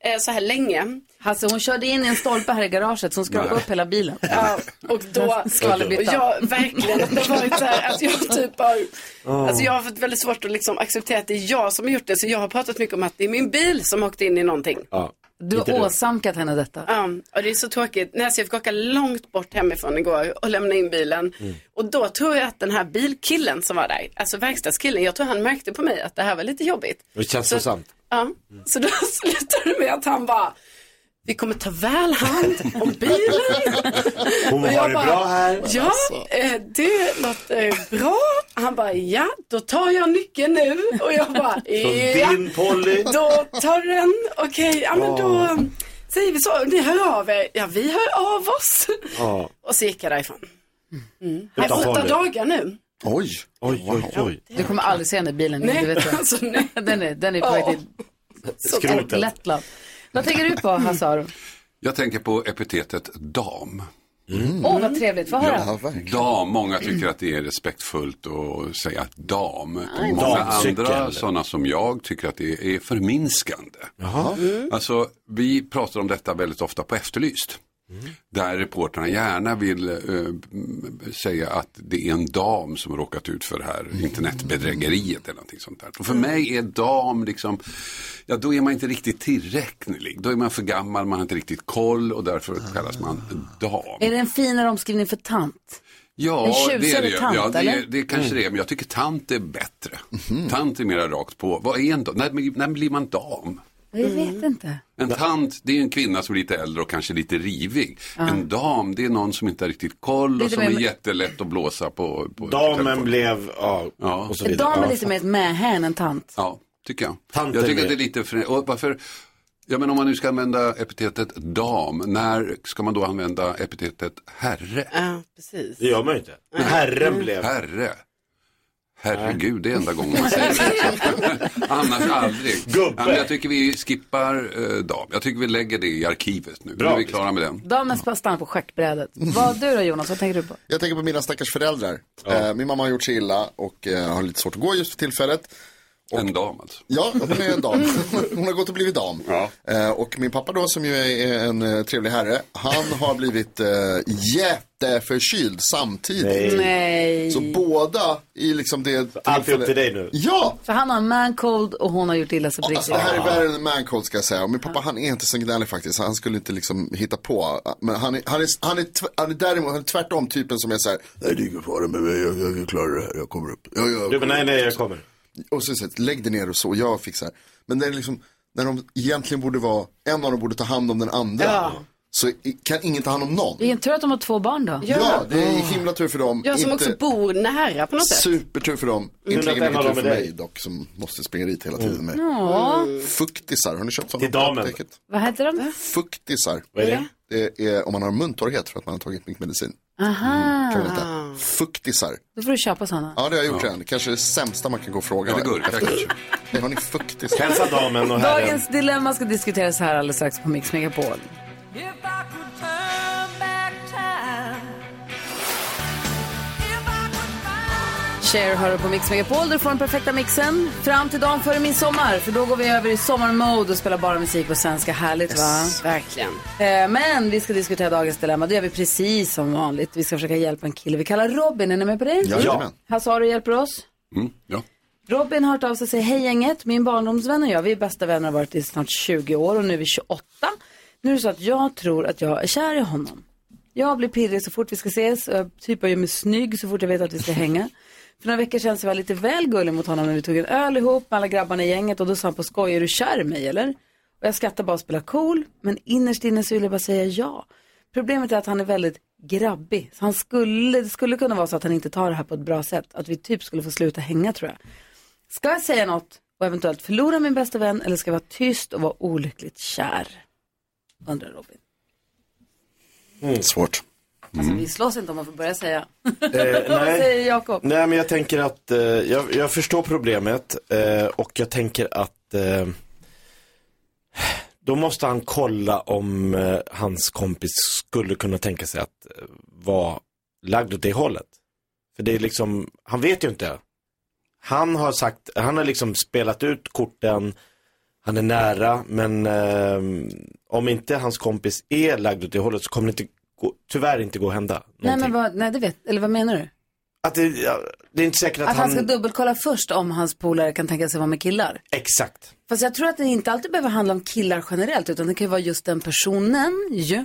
eh, så här länge. Hasse, hon körde in i en stolpe här i garaget som skrapade upp hela bilen. Ja, och då, Skvallerbytta. och jag verkligen, det har varit så här att jag typ har, alltså jag har fått väldigt svårt att liksom acceptera att det är jag som har gjort det. Så jag har pratat mycket om att det är min bil som har åkt in i någonting. Ja. Du har du. åsamkat henne detta. Ja, och det är så tråkigt. Nej, så jag fick åka långt bort hemifrån igår och lämna in bilen. Och då tror jag att den här bilkillen som var där, alltså verkstadskillen, jag tror han märkte på mig att det här var lite jobbigt. Det känns så sant. Ja, så då slutade det med att han bara, vi kommer ta väl hand om bilen. Hon Och har jag det bara, bra här. Ja, eh, det låter bra. Han bara, ja, då tar jag nyckeln nu. Och jag bara, ja, din Polly. då tar den. Okej, ja men då säger vi så. Ni hör av er. Ja, vi hör av oss. Och så gick jag därifrån. Mm. Utan Åtta dagar nu. Oj. Oj, oj, oj. Du kommer aldrig se den där bilen Nej, du vet alltså, nej. Den är, den är på väg till. Lettland. Vad tänker du på, Hasse Aro? Jag tänker på epitetet dam. Åh, vad trevligt. Få höra. Ja. Dam, många tycker att det är respektfullt att säga dam. Nej, Många Damcykel. andra, sådana som jag, tycker att det är förminskande. Jaha. Alltså, vi pratar om detta väldigt ofta på Efterlyst. Där reportrarna gärna vill eh, säga att det är en dam som har råkat ut för det här internetbedrägeriet eller någonting sånt där. Och för mig är dam liksom, ja då är man inte riktigt tillräknelig. Då är man för gammal, man har inte riktigt koll och därför kallas man dam. Är det en finare omskrivning för tant? Ja, det är det. tant, ja, det, är, det är kanske det, men jag tycker tant är bättre. Tant är mera rakt på. Vad är en dam? När, när blir man dam? Jag vet inte. En tant, det är en kvinna som är lite äldre och kanske lite rivig. En dam, det är någon som inte har riktigt koll och som är jättelätt att blåsa på. på Damen telefon. blev, ja, Ja. och så En vidare. dam är Ja, lite mer ett mähä än en tant. Ja, tycker jag. Tant jag tycker att det är lite för... Och varför? Ja, men om man nu ska använda epitetet dam, när ska man då använda epitetet herre? Ja, precis. Det gör man ju inte. Men herren blev. Herre. Herregud, det är enda gången man säger det. Annars aldrig. Gubbe. Ja, men jag tycker vi skippar eh, dam. Jag tycker vi lägger det i arkivet nu. Nu är vi klara med den. Damen ska stanna på schackbrädet. Vad du då Jonas, vad tänker du på? Jag tänker på mina stackars föräldrar. Eh, min mamma har gjort sig illa och eh, har lite svårt att gå just för tillfället. En dam alltså. Ja, hon är en dam. Hon har gått och blivit dam. Eh, och min pappa då, som ju är en eh, trevlig herre, han har blivit eh, jätteförkyld samtidigt. Nej. Så båda i liksom det Allt upp till dig nu. Ja! Så han har en man cold och hon har gjort illa sig på Alltså, riktigt. det här är värre än en mancold ska jag säga. Och min pappa han är inte så gnällig faktiskt. Han skulle inte liksom hitta på. Men han är, han är, han är, tv- han är däremot han är tvärtom typen som är så här. Nej det är ingen fara med mig. Jag, jag, jag klarar det här. Jag kommer upp. Jag, jag, Du, men nej, nej, jag kommer. Och så, här, lägg dig ner och så. Jag fixar. Men det är liksom. När de egentligen borde vara. En av dem borde ta hand om den andra. Ja. Så kan ingen ta hand om någon. Det är en tur att de har två barn då. Ja, det är himla tur för dem. Jag som Inte- också bor nära på något sätt. Supertur för dem. Mm. Inte lika mycket tur för dig. mig dock som måste springa dit hela tiden med. Ja. Fuktisar, har ni köpt sådana? Till damen. Vad heter de? Fuktisar. Vad är det? Det är om man har muntorrhet för att man har tagit mycket medicin. Aha. Kan man heta. Fuktisar. Då får du köpa sådana. Ja, det har jag gjort redan. Det kanske är det sämsta man kan gå och fråga. Eller gurka kanske. Nej, har ni fuktisar? Hälsa damen och herren. Dagens dilemma ska diskuteras här alldeles strax på Mix Megapol. Cher hör på Mix Megapol. Du får den perfekta mixen fram till dagen före midsommar. För då går vi över i sommarmode och spelar bara musik på svenska. Härligt va? Verkligen. Eh, Men vi ska diskutera dagens dilemma. Det gör vi precis som vanligt. Vi ska försöka hjälpa en kille vi kallar Robin. Är ni med på det? Jajamän. Hasse Aro hjälper oss. Mm, ja. Robin har hört av sig och säger hej gänget, min barndomsvän och jag, vi är bästa vänner och har varit i snart 20 år och nu är vi 28. Nu är det så att jag tror att jag är kär i honom. Jag blir pirrig så fort vi ska ses, och jag typ jag gör mig snygg så fort jag vet att vi ska hänga. För några veckor sedan så var jag lite väl gullig mot honom när vi tog en öl ihop med alla grabbarna i gänget och då sa han på skoj, är du kär i mig eller? Och jag skrattar bara och spelar cool, men innerst inne så vill jag bara säga ja. Problemet är att han är väldigt grabbig. Så han skulle, det skulle kunna vara så att han inte tar det här på ett bra sätt. Att vi typ skulle få sluta hänga tror jag. Ska jag säga något och eventuellt förlora min bästa vän eller ska jag vara tyst och vara olyckligt kär? Undrar Robin. Mm. Svårt. Alltså vi slåss inte om man får börja säga. Eh, nej. säger Jakob? Nej, men jag tänker att eh, jag, jag förstår problemet eh, och jag tänker att eh, då måste han kolla om eh, hans kompis skulle kunna tänka sig att eh, vara lagd åt det hållet. För det är liksom, han vet ju inte. Han har sagt, han har liksom spelat ut korten, han är nära, men eh, om inte hans kompis är lagd åt det hållet så kommer det inte gå, tyvärr inte gå att hända. Nej men vad, nej det vet, eller vad menar du? Att det, ja, det är inte säkert att, Att han ska dubbelkolla först om hans polare kan tänka sig vara med killar. Exakt. Fast jag tror att det inte alltid behöver handla om killar generellt utan det kan ju vara just den personen ju.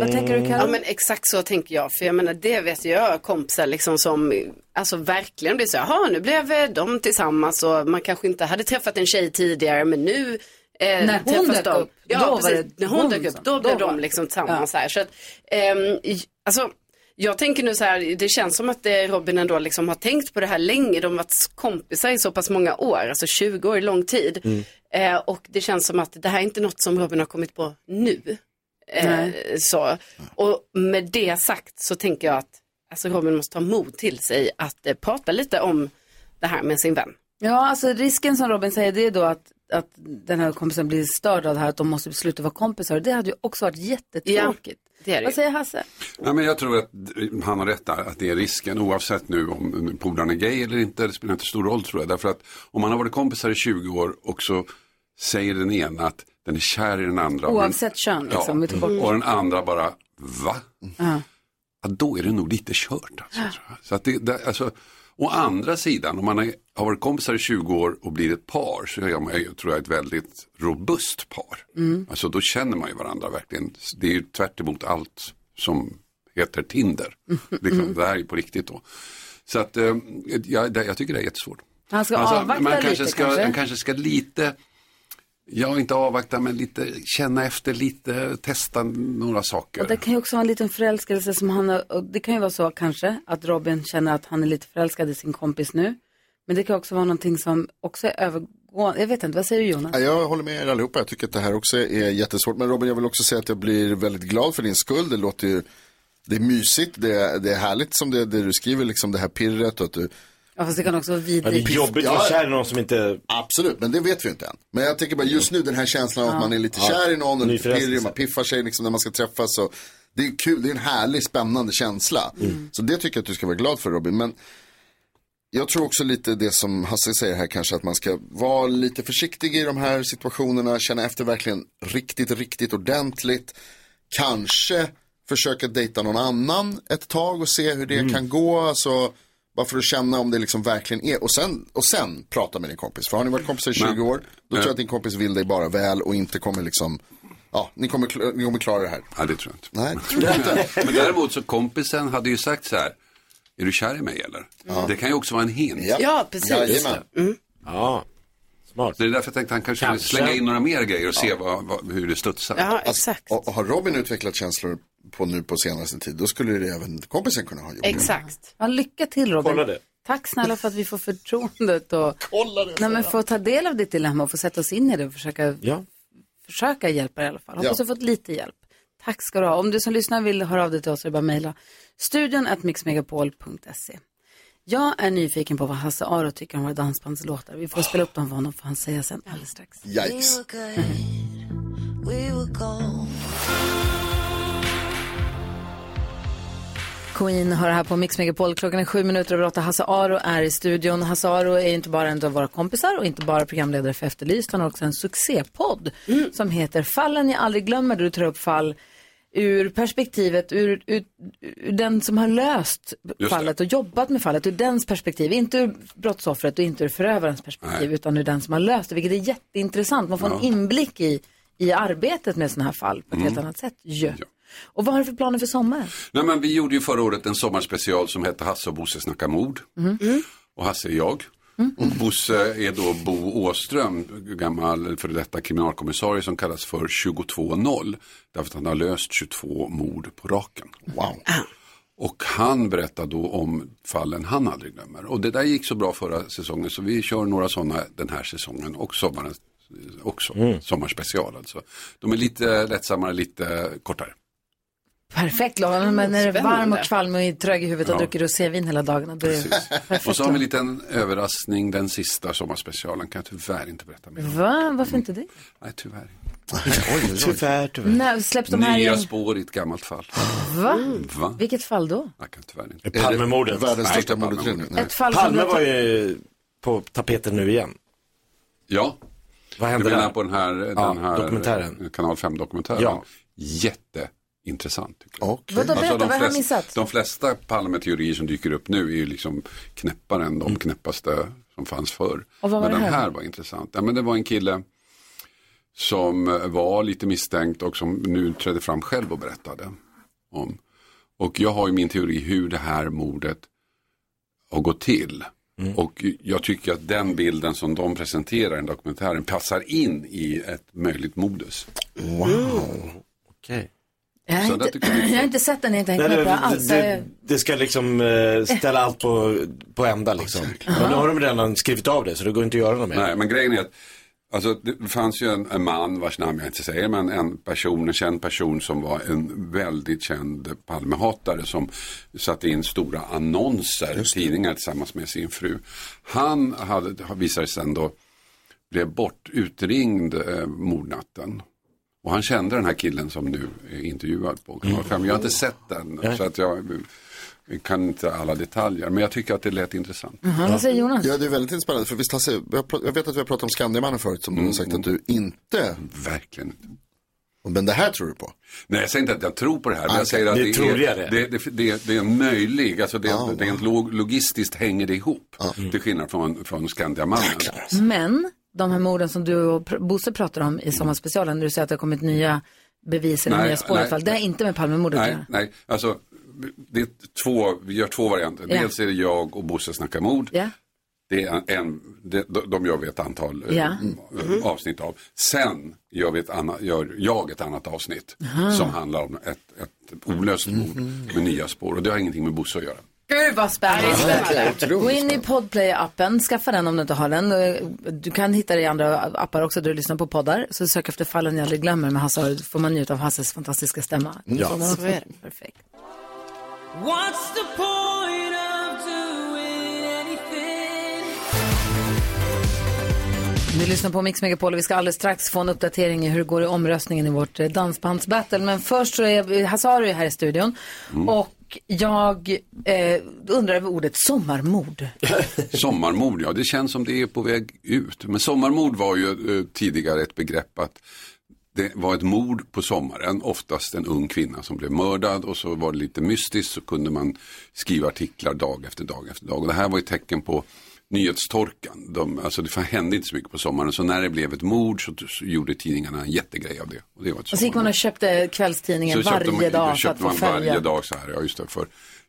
Vad tänker du Karo? Ja men exakt så tänker jag. För jag menar det vet jag, kompisar liksom som alltså verkligen blir så "Jaha, nu blev eh, de tillsammans och man kanske inte hade träffat en tjej tidigare men nu eh, När hon dök upp, ja, då var precis. det När hon dök upp, då blev då var de liksom tillsammans här. Så att, ehm, alltså, jag tänker nu så här, det känns som att eh, Robin ändå liksom har tänkt på det här länge. De har varit kompisar i så pass många år, alltså 20 år är lång tid. Mm. Eh, och det känns som att det här är inte något som Robin har kommit på nu. Eh, så. Och med det sagt så tänker jag att alltså Robin måste ha mod till sig att eh, prata lite om det här med sin vän. Ja, alltså risken som Robin säger det är då att, att den här kompisen blir störd av det här att de måste sluta vara kompisar. Det hade ju också varit jättetråkigt. det är det Vad säger Hasse? Nej, men jag tror att han har rätt där, att det är risken oavsett nu om polaren är gay eller inte. Det spelar inte stor roll tror jag. Därför att om man har varit kompisar i 20 år och så säger den ena att den är kär i den andra. Oavsett kön liksom. tar bort- och den andra bara, va? Ja. Ja, då är det nog lite kört. Alltså, tror jag. Så att det, det, alltså, å andra sidan, om man har varit kompisar i 20 år och blir ett par så är man ju, tror jag, ett väldigt robust par. Mm. Alltså då känner man ju varandra verkligen. Det är ju tvärt emot allt som heter Tinder. Liksom, det här är ju på riktigt då. Så att eh, jag, det, jag tycker det är jättesvårt. Han ska Alltså, avvakta man lite kanske ska, kanske. Man kanske ska lite, ja inte avvakta men lite känna efter lite, testa några saker. Och det kan ju också vara en liten förälskelse som han har, och det kan ju vara så kanske att Robin känner att han är lite förälskad i sin kompis nu. Men det kan också vara någonting som också är övergående. Jag vet inte, vad säger du Jonas? Ja, Jag håller med er allihopa. Jag tycker att det här också är jättesvårt. Men Robin, jag vill också säga att jag blir väldigt glad för din skull. Det låter ju, det är mysigt, det är, det är härligt som det, det du skriver, liksom det här pirret och att du Ja, fast det kan också vara Ja, det är vidrigt. jobbigt att vara kär i någon som inte... Absolut, men det vet vi inte än. Men jag tänker bara just nu den här känslan av att Ja. man är lite Ja. kär i någon och pirrig, man piffar sig liksom när man ska träffas. Och det är kul, det är en härlig, spännande känsla. Så det tycker jag att du ska vara glad för Robin. Men jag tror också lite det som Hasse säger här kanske att man ska vara lite försiktig i de här situationerna, känna efter verkligen riktigt, riktigt ordentligt. Kanske försöka dejta någon annan ett tag och se hur det kan gå. Alltså, bara för att känna om det liksom verkligen är. Och sen, och sen prata med din kompis. För har ni varit kompisar i 20 Men- år, då tror Ja. jag att din kompis vill dig bara väl och inte kommer liksom, ja, ni kommer, ni kommer klara det här. Ja, det tror jag inte. Nej, tror jag inte. Men däremot så kompisen hade ju sagt så här, är du kär i mig eller? Det kan ju också vara en hint. Ja. Ja, precis. Jajamän. Ja, smart. Det är därför jag tänkte att han kanske, Kanske. skulle slänga in några mer grejer och se vad, vad, hur det studsar. Ja, exakt. Och, och har Robin utvecklat känslor på nu på senaste tid, då skulle det även kompisen kunna ha gjort. Exakt. Ja, lycka till Robin. Kolla det. Tack snälla för att vi får förtroendet och Kolla det. Nej, men få ta del av ditt dilemma och få sätta oss in i det och försöka, Ja. försöka hjälpa dig i alla fall. Hoppas Ja. du fått lite hjälp. Tack ska du ha. Om du som lyssnar vill höra av dig till oss så är det bara att mejla studion mixmegapol.se. Jag är nyfiken på vad Hasse Aro tycker om våra dansbandslåtar. Vi får spela upp dem för honom får han säga sen alldeles strax. Yikes. Queen hör här på Mix Megapol. Klockan är sju minuter över åtta. Hasse Aro är i studion. Hasse Aro är inte bara en av våra kompisar och inte bara programledare för Efterlyst. Han har också en succépodd som heter Fallen jag aldrig glömmer. Där du tar upp fall ur perspektivet, ur, ur, ur den som har löst fallet och jobbat med fallet, ur dens perspektiv. Inte ur brottsoffret och inte ur förövarens perspektiv, Nej. utan ur den som har löst det, vilket är jätteintressant. Man får en Ja. inblick i, i arbetet med sådana här fall på ett helt annat sätt. ju. Ja. Och vad har du för planer för sommaren? Nej, men vi gjorde ju förra året en sommarspecial som hette Hasse och Bosse snackar mord. Och Hasse är jag. Och Bosse är då Bo Åström, gammal före detta kriminalkommissarie som kallas för 22-0. Därför att han har löst 22 mord på raken. Wow. Och han berättar då om fallen han aldrig glömmer. Och det där gick så bra förra säsongen så vi kör några sådana den här säsongen och sommaren också. Sommarspecial alltså. De är lite lättsammare, lite kortare. Perfekt Lovan, men när det är varm och kvalm och trög i huvudet och Ja. druckit rosévin hela dagarna, då är perfekt. Och så har vi en liten överraskning, den sista sommarspecialen kan jag tyvärr inte berätta mer om. Va? Varför inte det? Nej, tyvärr. Tyvärr, tyvärr. När släpps de här Nya igen? spår i ett gammalt fall. Va? Va? Vilket fall då? Jag kan tyvärr inte. Palmemordet. Världens största mordutredning. Ett fall Palme du var ju på tapeten nu igen. Ja, Vad du hände menar där? på den här, den Ja, här dokumentären. Kanal 5-dokumentären? Ja. Jätteintressant. Tycker jag. Okej. Vadå, berätta, Alltså, de, missat? de flesta Palmeteorier som dyker upp nu är ju liksom knäppare än de knäppaste som fanns förr. Och vad var men det den här? här var intressant. Ja, men det var en kille som var lite misstänkt och som nu trädde fram själv och berättade om. Och jag har ju min teori hur det här mordet har gått till. Och jag tycker att den bilden som de presenterar i dokumentären passar in i ett möjligt modus. Wow. Okej. Jag har, inte, jag har inte sett den, inte hängt Nej, med det, på det alls. det, det, ska liksom eh, ställa allt på, på ända liksom. Men nu har de redan skrivit av det så det går inte att göra något mer. Nej, men grejen är att alltså, det fanns ju en, en man vars namn jag inte säger, men en person, en känd person som var en väldigt känd Palmehatare som satte in stora annonser i tidningar tillsammans med sin fru. Han hade, visade sig sen då, blev bort, utringd eh, mordnatten. Och han kände den här killen som nu är intervjuad på Kanal 5. Jag har inte sett den, Nej. så att jag kan inte alla detaljer. Men jag tycker att det lät intressant. Vad säger Jonas? Ja, det är väldigt spännande. För visst, Hasse, vi har pr- jag vet att vi har pratat om Skandiamannen förut som du har sagt att du inte, Verkligen inte. men det här tror du på. Nej, jag säger inte att jag tror på det här. Men Ah, jag säger att Det det, är det, det, det, det är möjlig, alltså det, Ah, det är log, logistiskt hänger det ihop. Till skillnad från, från Skandiamannen. Men de här morden som du och Bosse pratar om i sommarspecialen, när du säger att det har kommit nya bevis eller Nej, nya spår i alla nej, fall, det har inte med Palmemordet att Nej, göra. nej, alltså det är två, vi gör två varianter. Ja. Dels är det jag och Bosse snackar mord. Ja. Det är en, en de, de gör vi ett antal eh, Ja. eh, avsnitt av. Sen gör, vi ett annat, gör jag ett annat avsnitt som handlar om ett, ett olöst mord med nya spår. Och det har ingenting med Bosse att göra. Gud vad spännande. Gå in i Podplay-appen, skaffa den om du inte har den. Eh, du kan hitta det i andra appar också där du lyssnar på poddar. Så sök efter Fallen jag aldrig glömmer med Hasse Aro. får man njuta av Hasses fantastiska stämma. Ja. Så är det. Perfekt. What's the point of doing anything? Ni lyssnar på Mix Megapol och vi ska alldeles strax få en uppdatering i hur det går i omröstningen i vårt eh, dansbandsbattle. Men först så är Hasse Aro här i studion. Mm. Och jag eh, undrar över ordet sommarmord. Sommarmord, ja det känns som det är på väg ut. Men sommarmord var ju eh, tidigare ett begrepp att det var ett mord på sommaren, oftast en ung kvinna som blev mördad och så var det lite mystiskt så kunde man skriva artiklar dag efter dag efter dag. Och det här var ett tecken på nyhetstorkan. De, alltså det hände inte så mycket på sommaren så när det blev ett mord så, så gjorde tidningarna en jättegrej av det. Och det var ett Och så gick man och köpte kvällstidningen så köpte varje man, dag för att köpte få man följa. varje dag så här, ja just det, för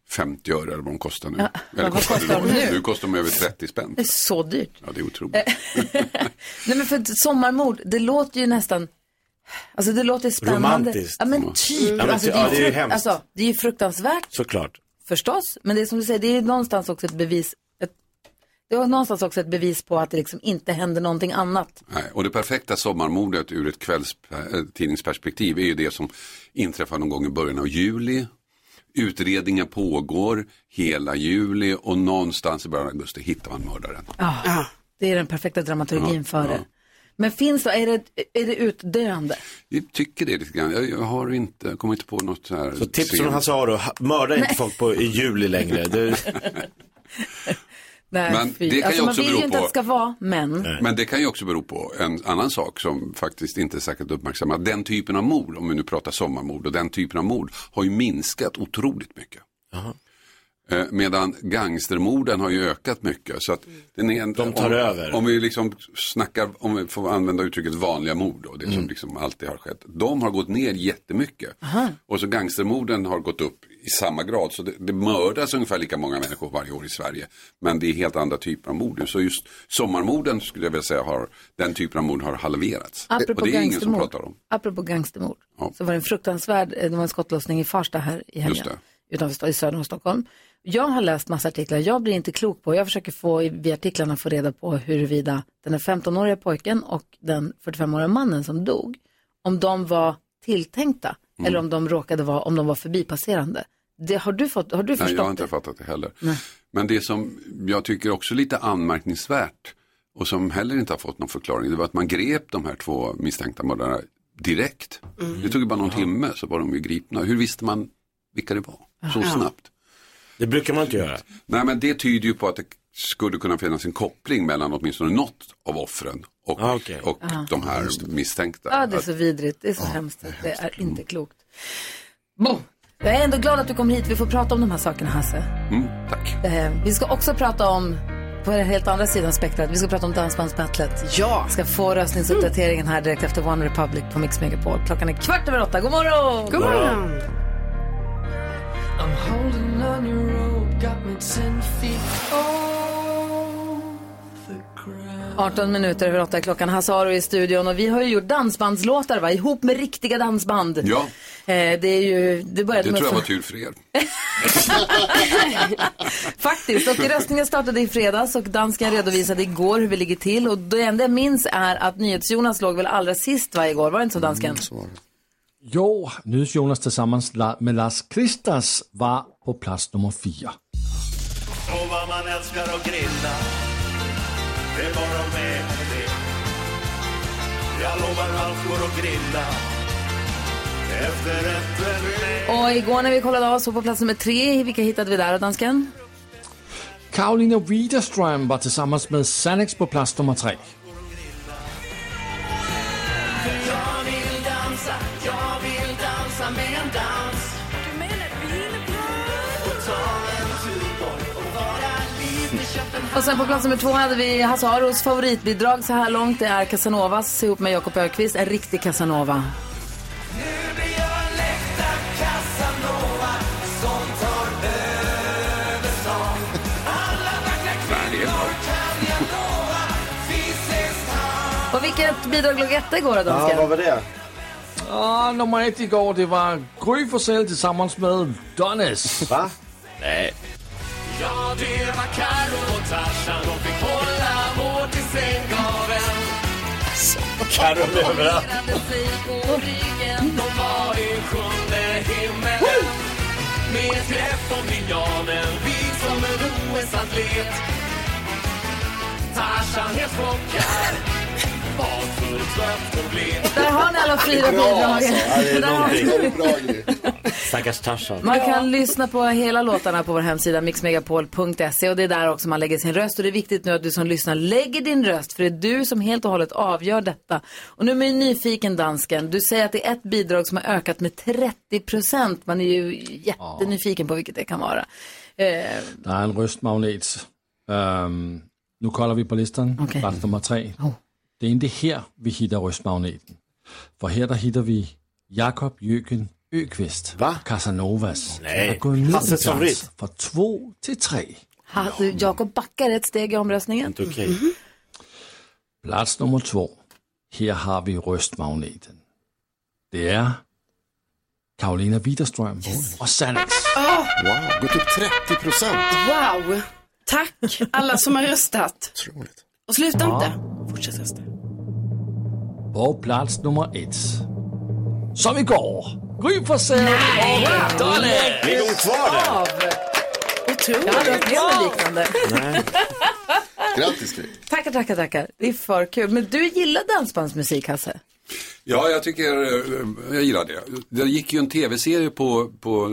50 öre eller vad de kostar nu. Ja, eller vad kostar de nu? Nu kostar de över 30 spänn. Det är så dyrt. Ja, det är otroligt. Nej men för att sommarmord, det låter ju nästan, alltså det låter spännande. Romantiskt. Ja men typ. Mm. Ja, men alltså, ty- ja, det är ju hemskt. alltså, det är ju fruktansvärt Såklart. förstås. Men det är som du säger, det är någonstans också ett bevis, ett, det är någonstans också ett bevis på att det liksom inte händer någonting annat. Nej, och det perfekta sommarmordet ur ett kvällstidningsperspektiv är ju det som inträffar någon gång i början av juli. Utredningen pågår hela juli och någonstans i början av augusti hittar man mördaren. Ja, det är den perfekta dramaturgin Ja, för det. ja. Men finns det, är det, är det utdöende? Jag tycker det lite grann. Jag, jag har inte, jag kommer inte på något så här. Så tips från Hasse Aro, mörda inte folk på, i juli längre. Det, Nej, Men det kan alltså, ju man också vill ju bero inte att på- det ska vara, men. Men det kan ju också bero på en annan sak som faktiskt inte är särskilt uppmärksammat. Den typen av mord, om vi nu pratar sommarmord och den typen av mord har ju minskat otroligt mycket. Eh, Medan gangstermorden har ju ökat mycket. Så att den är en, De tar om, över. Om vi liksom snackar, om vi får använda uttrycket vanliga mord då, det som liksom alltid har skett. De har gått ner jättemycket. Och så gangstermorden har gått upp i samma grad. Så det, det mördas ungefär lika många människor varje år i Sverige. Men det är helt andra typer av mord. Så just sommarmorden skulle jag vilja säga har, den typen av mord har halverats. Apropå och det är ingen som pratar om. Apropå gangstermord. Ja. Så var det en fruktansvärd, eh, det var en skottlossning i Farsta här i helgen. Utanför i söder om Stockholm. Jag har läst massa artiklar, jag blir inte klok på, jag försöker få via artiklarna få reda på huruvida den här 15-åriga pojken och den 45-åriga mannen som dog, om de var tilltänkta Mm. eller om de råkade vara, om de var förbipasserande. Det, har du, fått, har du Nej, förstått jag har inte det? fattat det heller. Nej. Men det som jag tycker också är lite anmärkningsvärt och som heller inte har fått någon förklaring, det var att man grep de här två misstänkta mördarna direkt. Mm. Det tog ju bara någon timme så var de ju gripna. Hur visste man vilka det var så Ja. snabbt? det brukar man inte göra. Nej men det tyder ju på att det skulle kunna finnas en koppling mellan åtminstone något av offren och, Ah, okej. och Ja. de här misstänkta. Ja, det är så vidrigt, det är så hemskt, det är inte klokt. Bo, jag är ändå glad att du kom hit, vi får prata om de här sakerna Hasse. Mm, tack. Eh, vi ska också prata om, på den helt andra sidan spektrat, vi ska prata om Dansbandsbattlet. Ja. Ska få röstningsuppdateringen här direkt efter One Republic på Mix Megapol. Klockan är kvart över åtta. God morgon! God morgon. I'm holding on your rope, got me ten feet ground. 18 minuter över åtta är klockan. Hasse Aro i studion och vi har ju gjort dansbandslåtar va? ihop med riktiga dansband. Ja, Eh, det är ju, det började det med tror jag var tur för er. Faktiskt, och röstningen startade i fredags och dansken redovisade igår hur vi ligger till. Och det enda jag minns är att NyhetsJonas låg väl allra sist varje år, var det inte så dansken? Jo, NyhetsJonas tillsammans med Lars Kristers var på plats nummer fyra. Och vad man älskar att grilla Det är bara med på det Jag lovar allt går att grilla med Och igår när vi kollade av så på plats nummer tre, vilka hittade vi där dansken? Karolina Widerström var tillsammans med Sannex på plats nummer tre. Och sen på plats nummer två hade vi Hasse Aros favoritbidrag så här långt. Det är Casanovas ihop med Jakob Ökvist, en riktig Casanova. Och vilket bidrag låg etta igår då, Ja, vad var det? Ja, nummer ett igår det var Gry Forssell tillsammans med Donis. Va? Nej. Ja, det var Karo och Tarzan De fick hålla hårt i sänggaveln. Carro överallt. De var i sjunde himmelen Med ett grepp om linjalen Vit som en OS-atlet Tarzan helt chockad Där har ni alla fyra det är ni- någonting. Stackars Tarzan. Man kan lyssna på hela låtarna på vår hemsida mixmegapol.se och det är där också man lägger sin röst. Och det är viktigt nu att du som lyssnar lägger din röst för det är du som helt och hållet avgör detta. Och nu är man ju nyfiken dansken. Du säger att det är ett bidrag som har ökat med 30 procent. Man är ju jättenyfiken på vilket det kan vara. Eh, Der er en røstmagnet. Øhm, nu kolder vi på listen. Okay. Plats nummer tre. Det er ikke her, vi hitter røstmagneten. For her, der hitter vi Jakob Jøken Øqvist. Va? Casanovas. Nej. Er ned en Hasses plads favorit. fra två till tre. ha- du, Jakob backar ett steg i omröstningen. Inte okej. Plats nummer två. Her har vi røstmagneten. Det er Karolina Widerström og Sannex. Wow, gått upp 30 procent. Wow! Tack alla som har röstat. Otroligt. Och sluta inte. Fortsätt rösta. På plats nummer ett. Som igår. Gry Forssell och är nog kvar där. Av. Otroligt. Jag hade varit med om liknande. Nej. Grattis Gry. Tackar, tackar, tackar. Det är för kul. Men du gillar dansbandsmusik, Hasse? Ja, jag tycker, eh, jag gillar det. Det gick ju en tv-serie på, på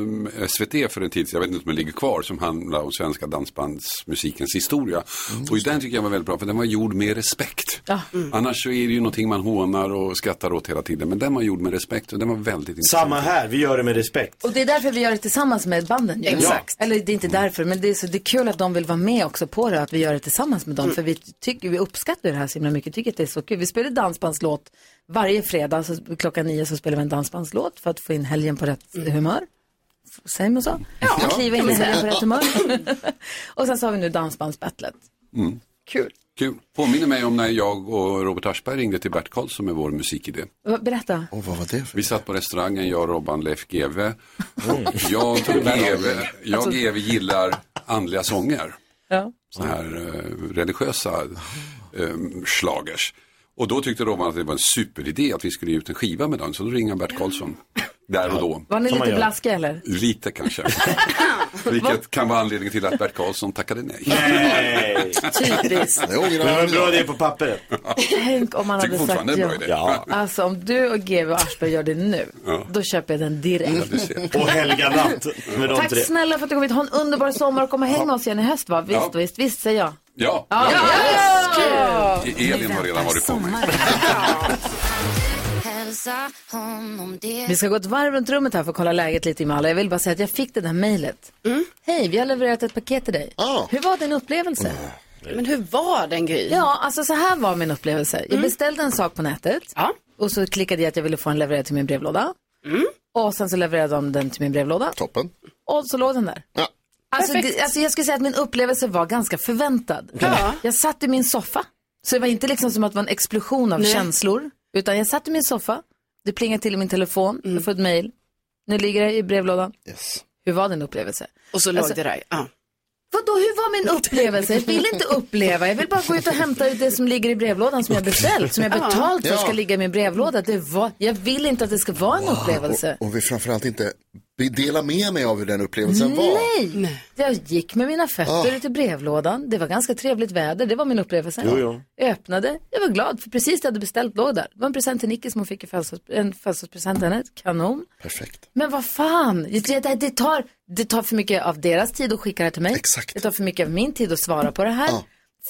SVT för en tid sedan, jag vet inte om den ligger kvar, som handlar om svenska dansbandsmusikens historia. Och den tycker jag var väldigt bra, för den var gjord med respekt. Ja. Annars så är det ju någonting man hånar och skrattar åt hela tiden, men den var gjord med respekt och den var väldigt intressant. Samma här, vi gör det med respekt. Och det är därför vi gör det tillsammans med banden. ju. Exakt. Eller det är inte därför, men det är, så, det är kul att de vill vara med också på det, att vi gör det tillsammans med dem. För vi, tycker, vi uppskattar det här så himla mycket, tycker att det är så kul. Vi spelar dansbandslåt varje fredag, så klockan nio så spelar vi en dansbandslåt för att få in helgen på rätt humör. Säger man så? Ja. Kliva in i helgen på rätt humör. och sen så har vi nu dansbandsbattlet. Mm. Kul. Kul. Påminner mig om när jag och Robert Aschberg ringde till Bert Karlsson med vår musikidé. Berätta. Och vad var det för? Vi satt på restaurangen, jag, Robban, Leif GW. Jag, GW, jag GW gillar andliga sånger. Ja. Såna här eh, religiösa eh, schlagers. Och då tyckte Robban att det var en superidé att vi skulle ge ut en skiva med den. Så då ringde han Bert Karlsson. Där och då. Var ni lite blaskiga eller? Lite kanske. Vilket kan vara anledningen till att Bert Karlsson tackade nej. Nej. Typiskt. Det ångrar han vad bra är på pappret. Tänk om man hade sagt fortfarande det är en ja. bra idé. Ja. Alltså om du och GW och Aschberg gör det nu, Ja. då köper jag den direkt. Ja. Och Helga Natt med de Tack tre. snälla för att du kom hit. Ha en underbar sommar och kom och häng med oss igen i höst va? Visst, Ja. visst, visst säger jag. Ja, Ja, ja. Kul! Elin har redan varit på mig. Vi ska gå ett varv runt rummet här för att kolla läget lite med alla. Jag vill bara säga att jag fick det där mejlet. Hej, vi har levererat ett paket till dig. Ah. Hur var din upplevelse? Men hur var den Gry? Ja, alltså så här var min upplevelse. Jag beställde en sak på nätet Ja. och så klickade jag att jag ville få den levererad till min brevlåda. Och sen så levererade de den till min brevlåda Toppen. och så låg den där. Ja. Alltså, det, alltså jag skulle säga att min upplevelse var ganska förväntad. Ja. Jag satt i min soffa. Så det var inte liksom som att det var en explosion av Nej. känslor. Utan jag satt i min soffa. Det plingade till i min telefon. Jag får ett mejl. Nu ligger det i brevlådan. Yes. Hur var din upplevelse? Och så låg Alltså- det där. Ja. Vadå, hur var min upplevelse? Jag vill inte uppleva. Jag vill bara gå ut och hämta ut det som ligger i brevlådan som jag beställt. Som jag betalt för ska ligga i min brevlåda. Det var, jag vill inte att det ska vara en upplevelse. Och, och vill framförallt inte dela med mig av hur den upplevelsen var. Nej. Jag gick med mina fötter Ah. ut i brevlådan. Det var ganska trevligt väder. Det var min upplevelse. Jo, jo. Jag öppnade. Jag var glad för precis det jag hade beställt låg där. Det var en present till Nicky som hon fick i födelsedags- en födelsedagspresent till henne. Kanon. Perfekt. Men vad fan, det, det, tar, det tar för mycket av deras tid att skicka det här till mig. Exakt. Det tar för mycket av min tid att svara på det här. Ja.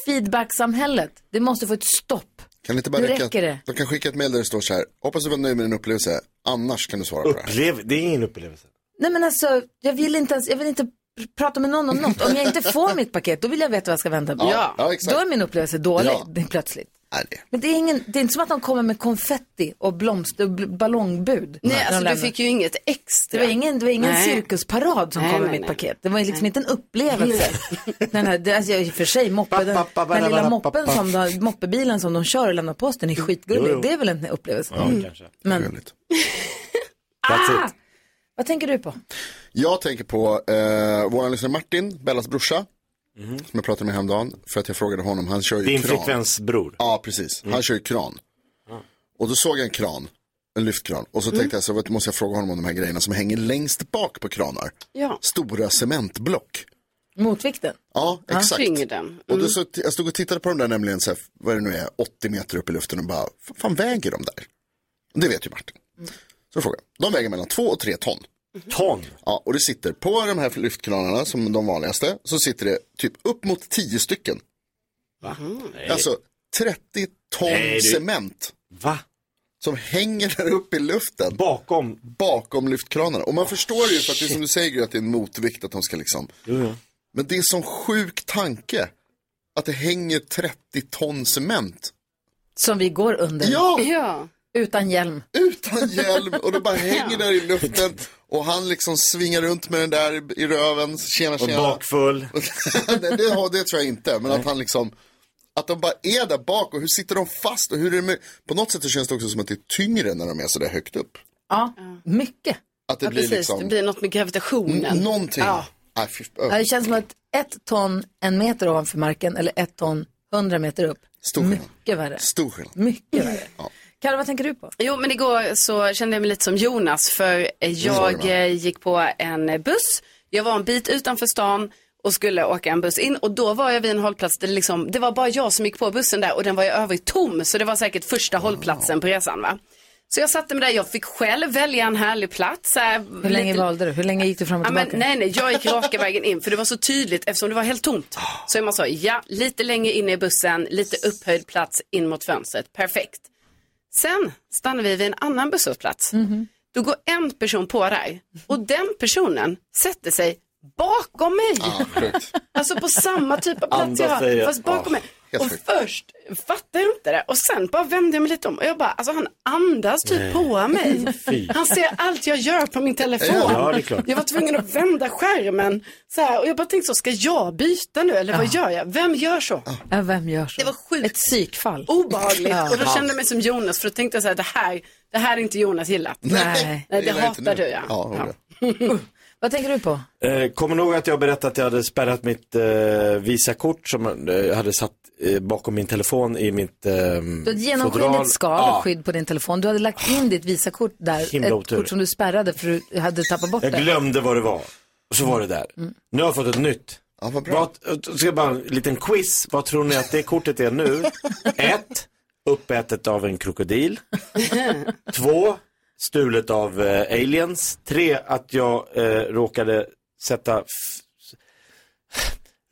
Feedbacksamhället, det måste få ett stopp. Kan det inte bara räcka? det. De kan skicka ett mejl där det står så här. Hoppas du var nöjd med din upplevelse. Annars kan du svara på det här. Upplev, det är ingen upplevelse. Nej men alltså, jag vill inte ens, jag vill inte pr- prata med någon om något. Om jag inte får mitt paket, då vill jag veta vad jag ska vänta på. Ja, ja, exakt. Då är min upplevelse dålig, Ja. det är plötsligt. Nej, det. Men det är, ingen, det är inte som att de kommer med konfetti och blomster och ballongbud. Nej, alltså du fick ju inget extra. Det var ingen, det var ingen Nej. cirkusparad som Nej, kom med nej, mitt nej. paket. Det var liksom inte en upplevelse. Den här, det, alltså, I och för sig, moppe, den, den lilla moppen som de, moppebilen som de kör och lämnar posten är skitgullig. Jo, jo. Det är väl en upplevelse. Ja, Mm. kanske. Men. That's ah! it. Vad tänker du på? Jag tänker på eh, vår lyssnare Martin, Bellas brorsa. Som jag pratade med häromdagen. För att jag frågade honom, han kör ju Din kran. flickvänsbror. Ja, precis. Han kör ju kran. Och då såg jag en kran, en lyftkran. Och så tänkte jag så vet, måste jag fråga honom om de här grejerna som hänger längst bak på kranar. Ja. Stora cementblock. Motvikten? Ja, exakt. Tyngden. Och då Mm. så, jag stod och tittade på dem där nämligen, så här, vad det nu är, 80 meter upp i luften och bara, vad fan väger de där? Det vet ju Martin. Så frågar jag, de väger mellan 2 och 3 ton. Ton? Ja, och det sitter på de här lyftkranarna som de vanligaste, så sitter det typ upp mot 10 stycken. Alltså 30 ton Nej, du- cement. Va? Som hänger där uppe i luften. Bakom? Bakom lyftkranarna. Och man förstår ju för att det är som du säger att det är en motvikt att de ska liksom. Men det är en sån sjuk tanke. Att det hänger 30 ton cement. Som vi går under. Ja! Utan hjälm. Utan hjälm och det bara hänger där i luften. Och han liksom svingar runt med den där i röven. Tjena, Och tjena. bakfull. Nej, det, har- det tror jag inte. Men att han liksom. Att de bara är där bak och hur sitter de fast och hur är det med, På något sätt så känns det också som att det är tyngre när de är så där högt upp. Ja, mycket. Att det ja, blir precis. liksom. Det blir något med gravitationen. N- någonting. Ja. Nej, Ja, Det känns som att ett ton en meter ovanför marken eller ett ton hundra meter upp. Stor skillnad. Mycket värre. Stor skillnad. Mycket värre. Kalle, vad tänker du på? Jo, men igår så kände jag mig lite som Jonas för eh, Mm. jag eh, gick på en eh, buss. Jag var en bit utanför stan och skulle åka en buss in och då var jag vid en hållplats där det, liksom, det var bara jag som gick på bussen där och den var i övrigt tom så det var säkert första hållplatsen på resan va. Så jag satte mig där, jag fick själv välja en härlig plats. så här, Hur länge lite- valde du? Hur länge gick du fram och Ja, men, tillbaka? nej, nej, jag gick raka vägen in för det var så tydligt eftersom det var helt tomt. Så man sa, ja, lite längre in i bussen, lite upphöjd plats in mot fönstret, perfekt. Sen stannar vi vid en annan busshållplats. Mhm. Då går en person på där och den personen sätter sig bakom mig. Alltså på samma typ av plats jag säger har, jag. fast bakom Ja, mig. Helt Och sjukt. först fattade jag inte det och sen bara vände jag mig lite om och jag bara, alltså han andas typ Nej. på mig. Fy. Han ser allt jag gör på min telefon. Ja, det. Jag var tvungen att vända skärmen så här, och jag bara tänkte så, ska jag byta nu eller vad gör jag? Vem gör så? Ja, vem gör så? Det var sjukt. Ett psykfall. Obehagligt. Ja. Och då kände jag mig som Jonas för då tänkte jag så här, det här, det här är inte Jonas gillat. Nej. Nej det inte hatar du ja. Ja, Vad tänker du på? Eh, kommer nog att jag berättade att jag hade spärrat mitt eh, Visakort som eh, jag hade satt eh, bakom min telefon i mitt eh, Du hade genomskinligt skal, Ja, skydd på din telefon. Du hade lagt in ditt Visakort där. Himla ett otur. kort som du spärrade för du hade tappat bort jag det. glömde vad det var. Och så var det där. Nu har jag fått ett nytt. Ja, vad bra. Vad, ska jag bara en liten quiz. Vad tror ni att det kortet är nu? Ett, uppätet av en krokodil. Två, stulet av eh, aliens. Tre, att jag eh, råkade sätta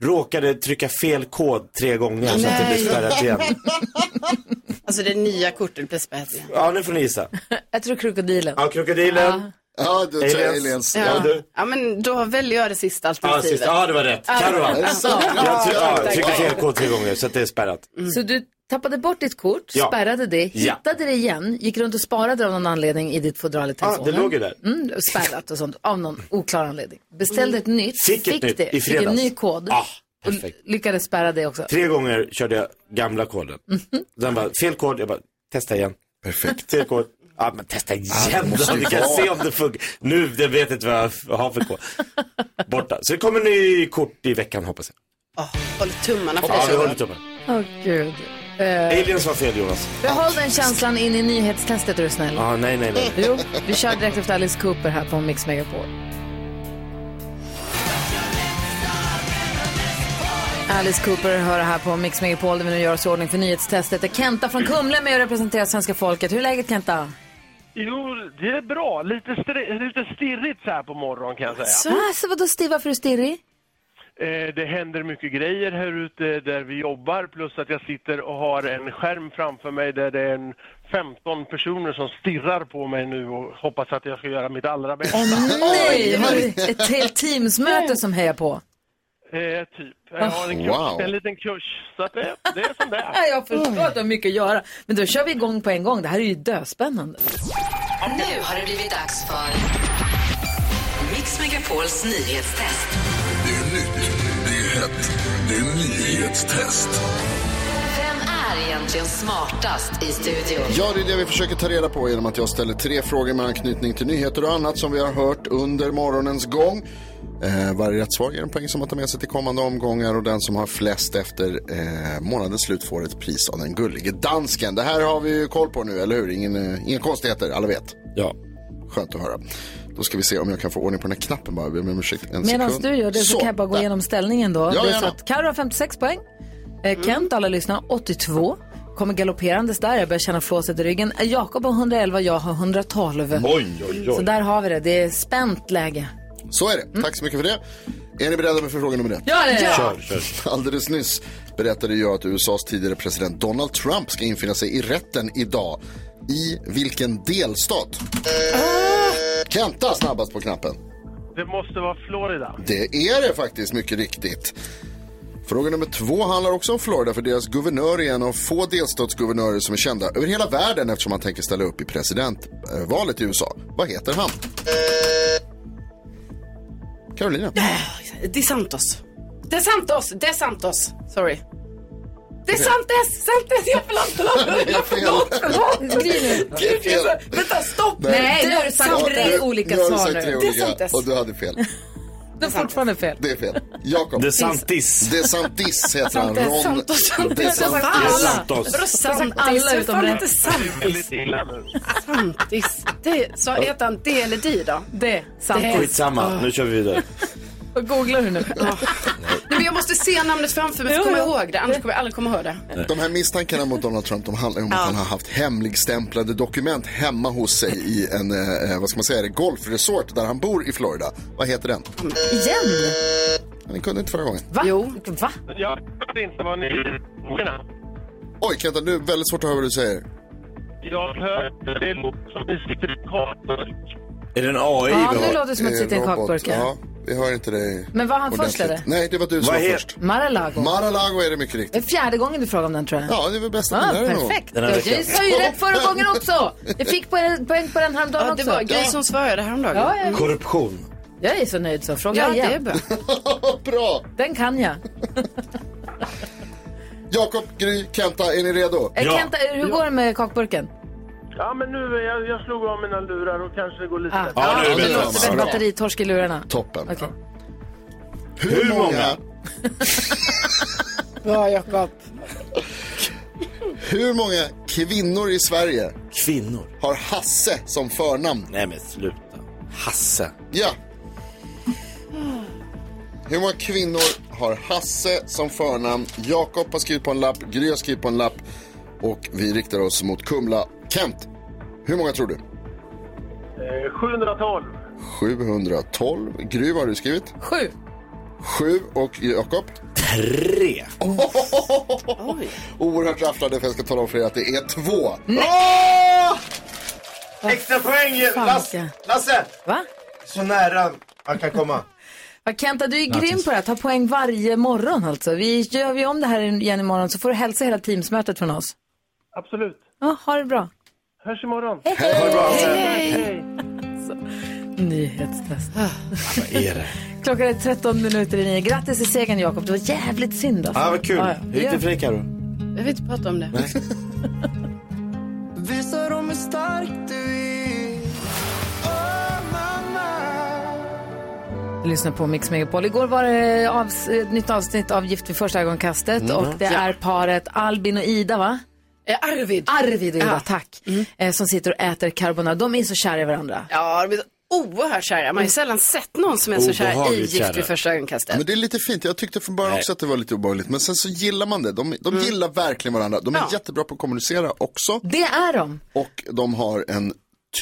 Råkade trycka fel kod tre gånger så att det Nej. blev spärrat igen. Alltså det nya kortet blir spärrat igen. Ja, nu får ni gissa. Jag tror krokodilen. Ja, krokodilen. Ja, du tror Aliens. aliens. Ja, Ja. du. ja men då väljer jag det sista Ja, alternativet. sista. ja, det var rätt. Carro vann. Ja, Jag ja, tryckte fel kod tre gånger så att det är spärrat. Så du tappade bort ditt kort, Ja. spärrade det, Ja. hittade det igen, gick runt och sparade det av någon anledning i ditt fodral i Ja, telefonen. det låg ju där. Mm, spärrat och sånt, av någon oklar anledning. Beställde ett nytt, Fick ett nytt det, i fick en fredags. ny kod Ah, och lyckades spärra det också. Tre gånger körde jag gamla koden. Den bara, fel kod, jag bara, testa igen. Perfekt. Fel kod. Ja, men testa igen då. Vi kan se om det funkar. Nu, det vet jag inte vad jag har för kod. Borta. Så det kommer ny kort i veckan hoppas jag. Håller tummarna för Ja, vi håller tummarna. Åh gud. Eh, Aliens var fel Jonas. behåll den känslan in i nyhetstestet är du snäll. Ja, nej, nej, nej. Jo, vi kör direkt efter Alice Cooper här på Mix Megapol. Alice Cooper hör här på Mix Megapol där vi nu gör oss i ordning för nyhetstestet. Det är Kenta från Kumle med och representerar svenska folket. Hur är läget Kenta? Jo, det är bra. Lite, lite stirrigt så här på morgonen kan jag säga. Alltså, vadå stiv, varför är du stirrig? Eh, det händer mycket grejer här ute där vi jobbar plus att jag sitter och har en skärm framför mig där det är en 15 personer som stirrar på mig nu och hoppas att jag ska göra mitt allra bästa. Nej, har du ett helt teamsmöte som hejar på? Eh, typ. Jag har en, kurs, Wow. en liten kurs. Så att det, det är som det är. Nej, Jag förstår att du har mycket att göra. Men då kör vi igång på en gång. Det här är ju döspännande. Nu har det blivit dags för Mix Megapols nyhetstest. Hett, det är nyhetstest. Vem är egentligen smartast i studion? Ja, det är det vi försöker ta reda på genom att jag ställer tre frågor med anknytning till nyheter och annat som vi har hört under morgonens gång. Eh, varje rätt svar ger en poäng som man tar med sig till kommande omgångar och den som har flest efter eh, månadens slut får ett pris av den gullige dansken. Det här har vi ju koll på nu, eller hur? Ingen, eh, inga konstigheter, alla vet. Ja. Skönt att höra. Då ska vi se om jag kan få ordning på den här knappen bara. Jag ber om ursäkt en Medan sekund. du gör det så, kan jag bara gå där. igenom ställningen då. Ja, det är så att Karo har 56 poäng. Eh, Kent, alla lyssnar, 82. Kommer galopperandes där, jag börjar känna flåset i ryggen. Eh, Jakob har 11, jag har 112. Oj, oj, oj. Så där har vi det, det är spänt läge. Så är det. Tack så mycket för det. Är ni beredda med fråga nummer ett? Ja, det är jag. Kör, kör. Alldeles nyss berättade jag att USAs tidigare president Donald Trump ska infinna sig i rätten idag. I vilken delstat? Kenta snabbast på knappen. Det måste vara Florida. Det är det faktiskt, mycket riktigt. Fråga nummer två handlar också om Florida för deras guvernör är en av få delstatsguvernörer som är kända över hela världen eftersom han tänker ställa upp i presidentvalet i USA. Vad heter han? Carolina. DeSantos. DeSantos, DeSantos. Sorry. DeSantes, Santes, jag förlåt, förlåt, förlåt, förlåt, förlåt. Nu. Gud, jag är så- Vänta, stopp. Nej, nu har du sagt tre olika nu har du svar sagt tre nu. olika och du hade fel. Du har fortfarande fel. Det är fel. Jakob. DeSantis. DeSantis heter han. Ron Santos, Santos. DeSantis. Alla. Utom det. inte Santis. Santis. Det, så heter han D eller D då? Det, Santis. Skitsamma, nu kör vi vidare. Vad googlar du nu? Nej, men jag måste se namnet framför mig för att komma ihåg det. Annars kommer jag aldrig komma ihåg det. De här misstankarna mot Donald Trump de handlar om att Ja. han har haft hemligstämplade dokument hemma hos sig i en, eh, vad ska man säga, det, golfresort där han bor i Florida. Vad heter den? Igen? Ni kunde inte förra gången. Va? Jo. Va? Jag vet inte vad ni. Oj, Kenta, nu är det väldigt svårt att höra vad du säger. Jag hör det låter som ni sitter i kakburk. Är det en AI Ja, vi nu låter det som att Eh, sitta i en kakburk. ja. Vi hör inte dig Men var han först, ordentligt. eller? Nej, det var du som Vad var he- först. Mar-a-Lago. Mar-a-Lago är det mycket Det är riktigt. fjärde gången du frågar om den tror jag. Ja, det är väl bäst Ah, att det är nog. perfekt. Den här Jag, veckan. sa ju rätt förra gången också. Jag fick poäng, poäng på den häromdagen Ja, också. det var Gry som svarade häromdagen. Ja, ja. Korruption. Jag är så nöjd så. Fråga Ja, det igen. är bra. Bra! Den kan jag. Jakob, Gry, Kenta, är ni redo? Eh, Ja. Kenta, hur går det med kakburken? Ja, men nu, jag, jag slog av mina lurar och kanske det går lite Ah. bättre. Ja, nu är det det bättre. låter bättre. Batteritorsk i lurarna. Toppen. Okej. Hur många, Bra, Jakob. hur många kvinnor i Sverige Kvinnor. har Hasse som förnamn? Nej men sluta. Hasse. Ja. Hur många kvinnor har Hasse som förnamn? Jakob har skrivit på en lapp, Gry har skrivit på en lapp och vi riktar oss mot Kumla. Kent, hur många tror du? Eh, 712. 712. Gry, vad har du skrivit? Sju. Sju och Jakob? Tre. Oerhört rafflande för jag ska tala om för er att det är två. Extra poäng Lasse! Lasse! Va? Så nära man kan komma. Kenta, du är grym på det här. Ta poäng varje morgon alltså. Vi gör vi om det här igen imorgon så får du hälsa hela teamsmötet från oss. Absolut. Ja, ha det bra. Hörs imorgon. Hej! Nyhetstest. Vad är det? Klockan är 13 minuter i nio. Grattis i segern Jakob. Det var jävligt synd alltså. Ja, vad kul. Ja, ja. Hur gick det för dig Karo? Jag vill inte prata om det. Visa dem hur stark du är lyssnar på Mix Megapol. Igår var det avs- ett nytt avsnitt av Gift vid första ögonkastet och det är paret Albin och Ida va? Eh, Arvid. Arvid och Ida, Ja. tack. Eh, som sitter och äter carbonara. De är så kära i varandra. Ja, de är så oerhört kära. Man har ju sällan sett någon som är så kär i Gift vid första ögonkastet. Men det är lite fint. Jag tyckte från början också att det var lite obehagligt. Men sen så gillar man det. De, de gillar verkligen varandra. De är Ja. jättebra på att kommunicera också. Det är de. Och de har en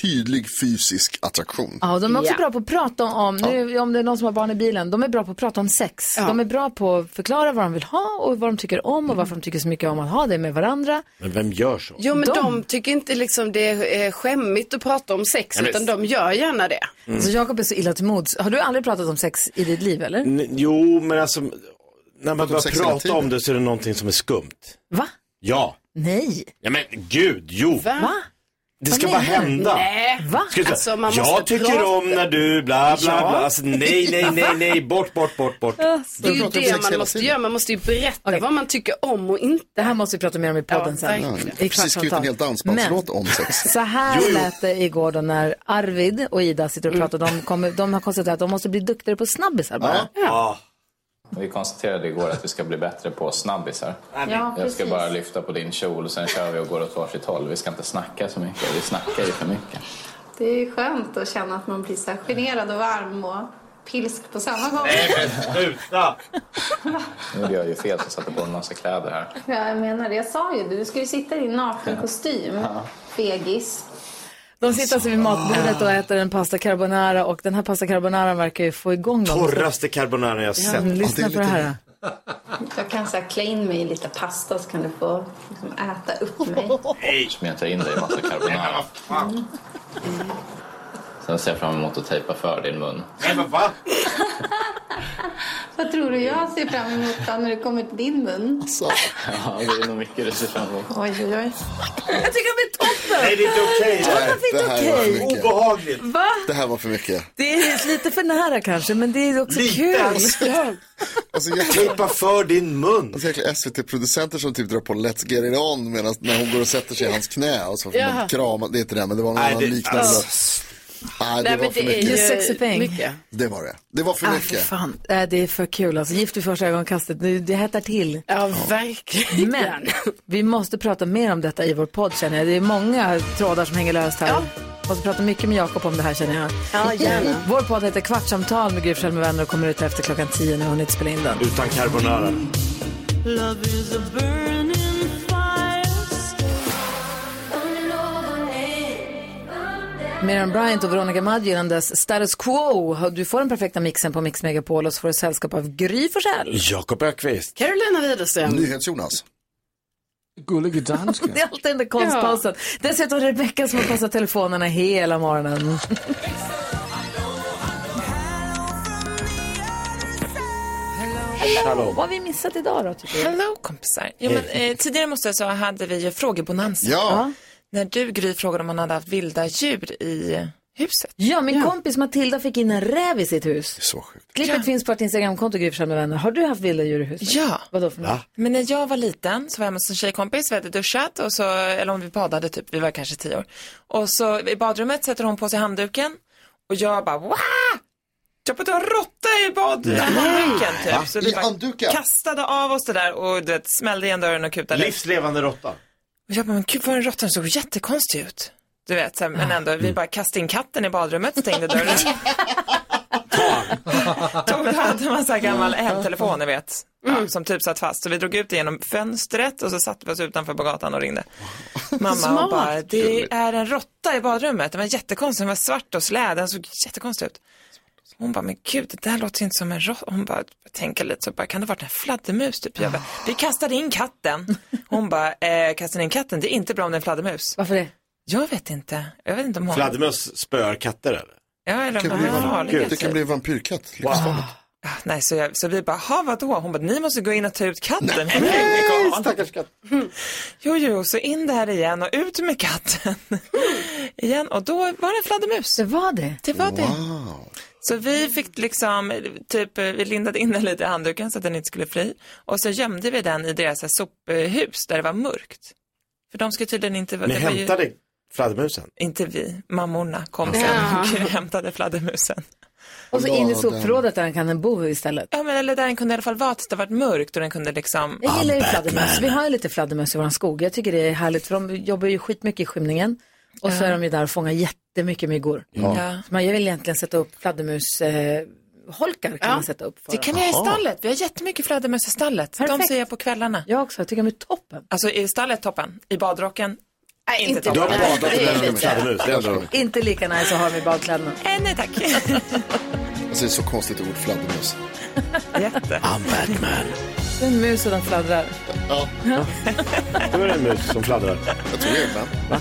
tydlig fysisk attraktion. Ja, och de är också bra på att prata om, nu, om det är någon som har barn i bilen, de är bra på att prata om sex. Ja. De är bra på att förklara vad de vill ha och vad de tycker om och varför de tycker så mycket om att ha det med varandra. Men vem gör så? Jo, men De- de, tycker inte liksom det är skämmigt att prata om sex, Ja, men- utan de gör gärna det. Så Jakob är så illa till mods. Har du aldrig pratat om sex i ditt liv eller? N- Jo, men alltså när man börjar prata om det så är det någonting som är skumt. Va? Ja. Nej. Ja men gud, jo. Va? Va? Det ska bara hända. Nej. Va? Ska Alltså, man jag måste tycker prata. om när du bla bla Ja. bla. Alltså, nej, nej, nej, nej, bort, bort, bort, bort. Det är ju det man måste göra. Man måste ju berätta Okej. vad man tycker om och inte. Det här måste vi prata mer om i podden Ja, sen. Ja, I jag har precis skrivit en hel dansbandslåt om sex. Så här lät det igår då när Arvid och Ida sitter och pratar. De, kommer, de har konstaterat att de måste bli duktigare på snabbisar bara. Ja. Vi konstaterade igår att vi ska bli bättre på snabbisar. Ja, Jag ska bara lyfta på din kjol och sen kör vi och går åt varsitt håll. Vi ska inte snacka så mycket. Vi snackar ju för mycket. Det är skönt att känna att man blir så här generad och varm och pilsk på samma gång. sluta! Nu gjorde jag ju fel så jag satte på en massa kläder här. Ja, jag menar det. Jag sa ju det. Du ska ju sitta i din naken kostym. Fegis. De sitter alltså vid matbordet och äter en pasta carbonara och den här pasta carbonara verkar ju få igång dem. Torraste carbonara jag Ja, sett. lyssna på det här. Jag kan så här klä in mig i lite pasta så kan du få liksom, äta upp mig. Smeta in dig i massa carbonara. Mm. Sen ser jag fram emot att tejpa för din mun. Nej men va? Vad tror du jag ser fram emot då när det kommer till din mun? Ja, det är nog mycket du ser fram emot. Oj, oj, oj. Jag tycker de är toppen! Nej det är inte okej. Inte det här var okej? för mycket. Obehagligt. Va? Det här var för mycket. Det är lite för nära kanske, men det är också Lite, kul. alltså. Alltså, jag Tejpa för din mun. Alltså SVT-producenter som typ drar på Let's Get It On medan när hon går och sätter sig i hans knä och så får man krama. Det är inte det, men det var någon Nej, annan det- liknande. alltså. Nej, det Nej, var men för det är mycket. ju Sexy thing. mycket. Det var det. Det var för Ah, för mycket. fan. Äh, det är för kul alltså. Gift vid första ögonkastet, det, det hettar till. Ja, verkligen. Men vi måste prata mer om detta i vår podd känner jag. Det är många trådar som hänger löst här. Ja. Måste prata mycket med Jakob om det här känner jag. Ja, gärna. Vår podd heter Kvartsamtal med Gry Forssell med vänner och kommer ut efter klockan 10 när har hunnit spela in den. Utan carbonara. Miriam Bryant och Veronica Maggio innan dess Status Quo. Du får den perfekta mixen på Mix Megapol och så får du sällskap av Gry Forssell. Jakob Ökvist. Carolina Widerström. NyhetsJonas. Gullige dansken. Det är alltid den där konstpausen. Dessutom Rebecca som har passat telefonerna hela morgonen. Hallå. Vad har vi missat idag då tycker du? Hello kompisar. Jo, men, eh, tidigare måste jag så hade vi ju frågebonanza. Ja. När du Gry frågade om man hade haft vilda djur i huset. Ja, min kompis Matilda fick in en räv i sitt hus. Så sjukt. Klippet Ja. finns på ett Instagramkonto, Gry med vänner. Har du haft vilda djur i huset? Ja. Vadå för något? Men när jag var liten så var jag hos en tjejkompis, vi hade duschat och så, eller om vi badade typ, vi var kanske tio år. Och så i badrummet sätter hon på sig handduken och jag bara wow! Jag på en råtta i badhandduken Va? typ. Så I vi bara kastade av oss det där och du vet, smällde igen dörren och kutade. Livslevande råtta. Och jag bara, men gud vad den råttan såg jättekonstig ut. Du vet, så här, men ändå, vi bara kastade in katten i badrummet, stängde dörren. Tog, då hade man så här gammal hemtelefon, ni vet, ja, som typ satt fast. Så vi drog ut det genom fönstret och så satte vi oss utanför på gatan och ringde. Mamma och bara, det är en råtta i badrummet. Den var jättekonstig, den var svart och slä, den såg jättekonstig ut. Hon bara, men gud, det där låter inte som en råtta. Hon bara, tänker lite så bara, kan det ha varit en fladdermus typ? Jag bara, vi kastade in katten. Hon bara, eh, kastade in katten, det är inte bra om det är en fladdermus. Varför det? Jag vet inte. Jag vet inte om hon... Fladdermöss spöar katter eller? Ja, eller Det om bli, är farlig. det kan bli vampyrkatt. Livsfarligt. Ah, Nej, så, jag, så vi bara, ha vadå? Hon bara, ni måste gå in och ta ut katten. Nej, stackars katt. Jo, jo, så in där igen och ut med katten. igen, och då var det en fladdermus. Det var det? Det var det. Så vi fick liksom, typ, vi lindade in den lite i handduken så att den inte skulle fly. Och så gömde vi den i deras sophus där det var mörkt. För de skulle tydligen inte... Ni det var ju- hämtade fladdermusen? Inte vi, mammorna kom sen Ja. och hämtade fladdermusen. Och så in i sopförrådet där den kan den bo istället. Ja, men eller där den kunde i alla fall vara tills det varit mörkt och den kunde liksom... Jag gillar ju fladdermöss. Vi har ju lite fladdermöss i vår skog. Jag tycker det är härligt för de jobbar ju skitmycket i skymningen. Och så är de ju där och fångar jättemycket myggor. Ja. Så man, jag vill egentligen sätta upp fladdermus eh, holkar kan Ja, man sätta upp för Det kan vi göra i stallet. Vi har jättemycket fladdermöss i stallet. De Perfekt. ser jag på kvällarna. Jag också, jag tycker de är toppen. Alltså i stallet toppen, i badrocken Nej, inte Du har toppen. badat det är med lite- fladdermus. Inte lika nice att ha dem i badkläderna. Eh, nej tack. Alltså, det är så konstigt ord, fladdermus. Jätte. I'm Batman. Det är en mus och den fladdrar. Ja, Då är det en mus som fladdrar. jag tror det. Men.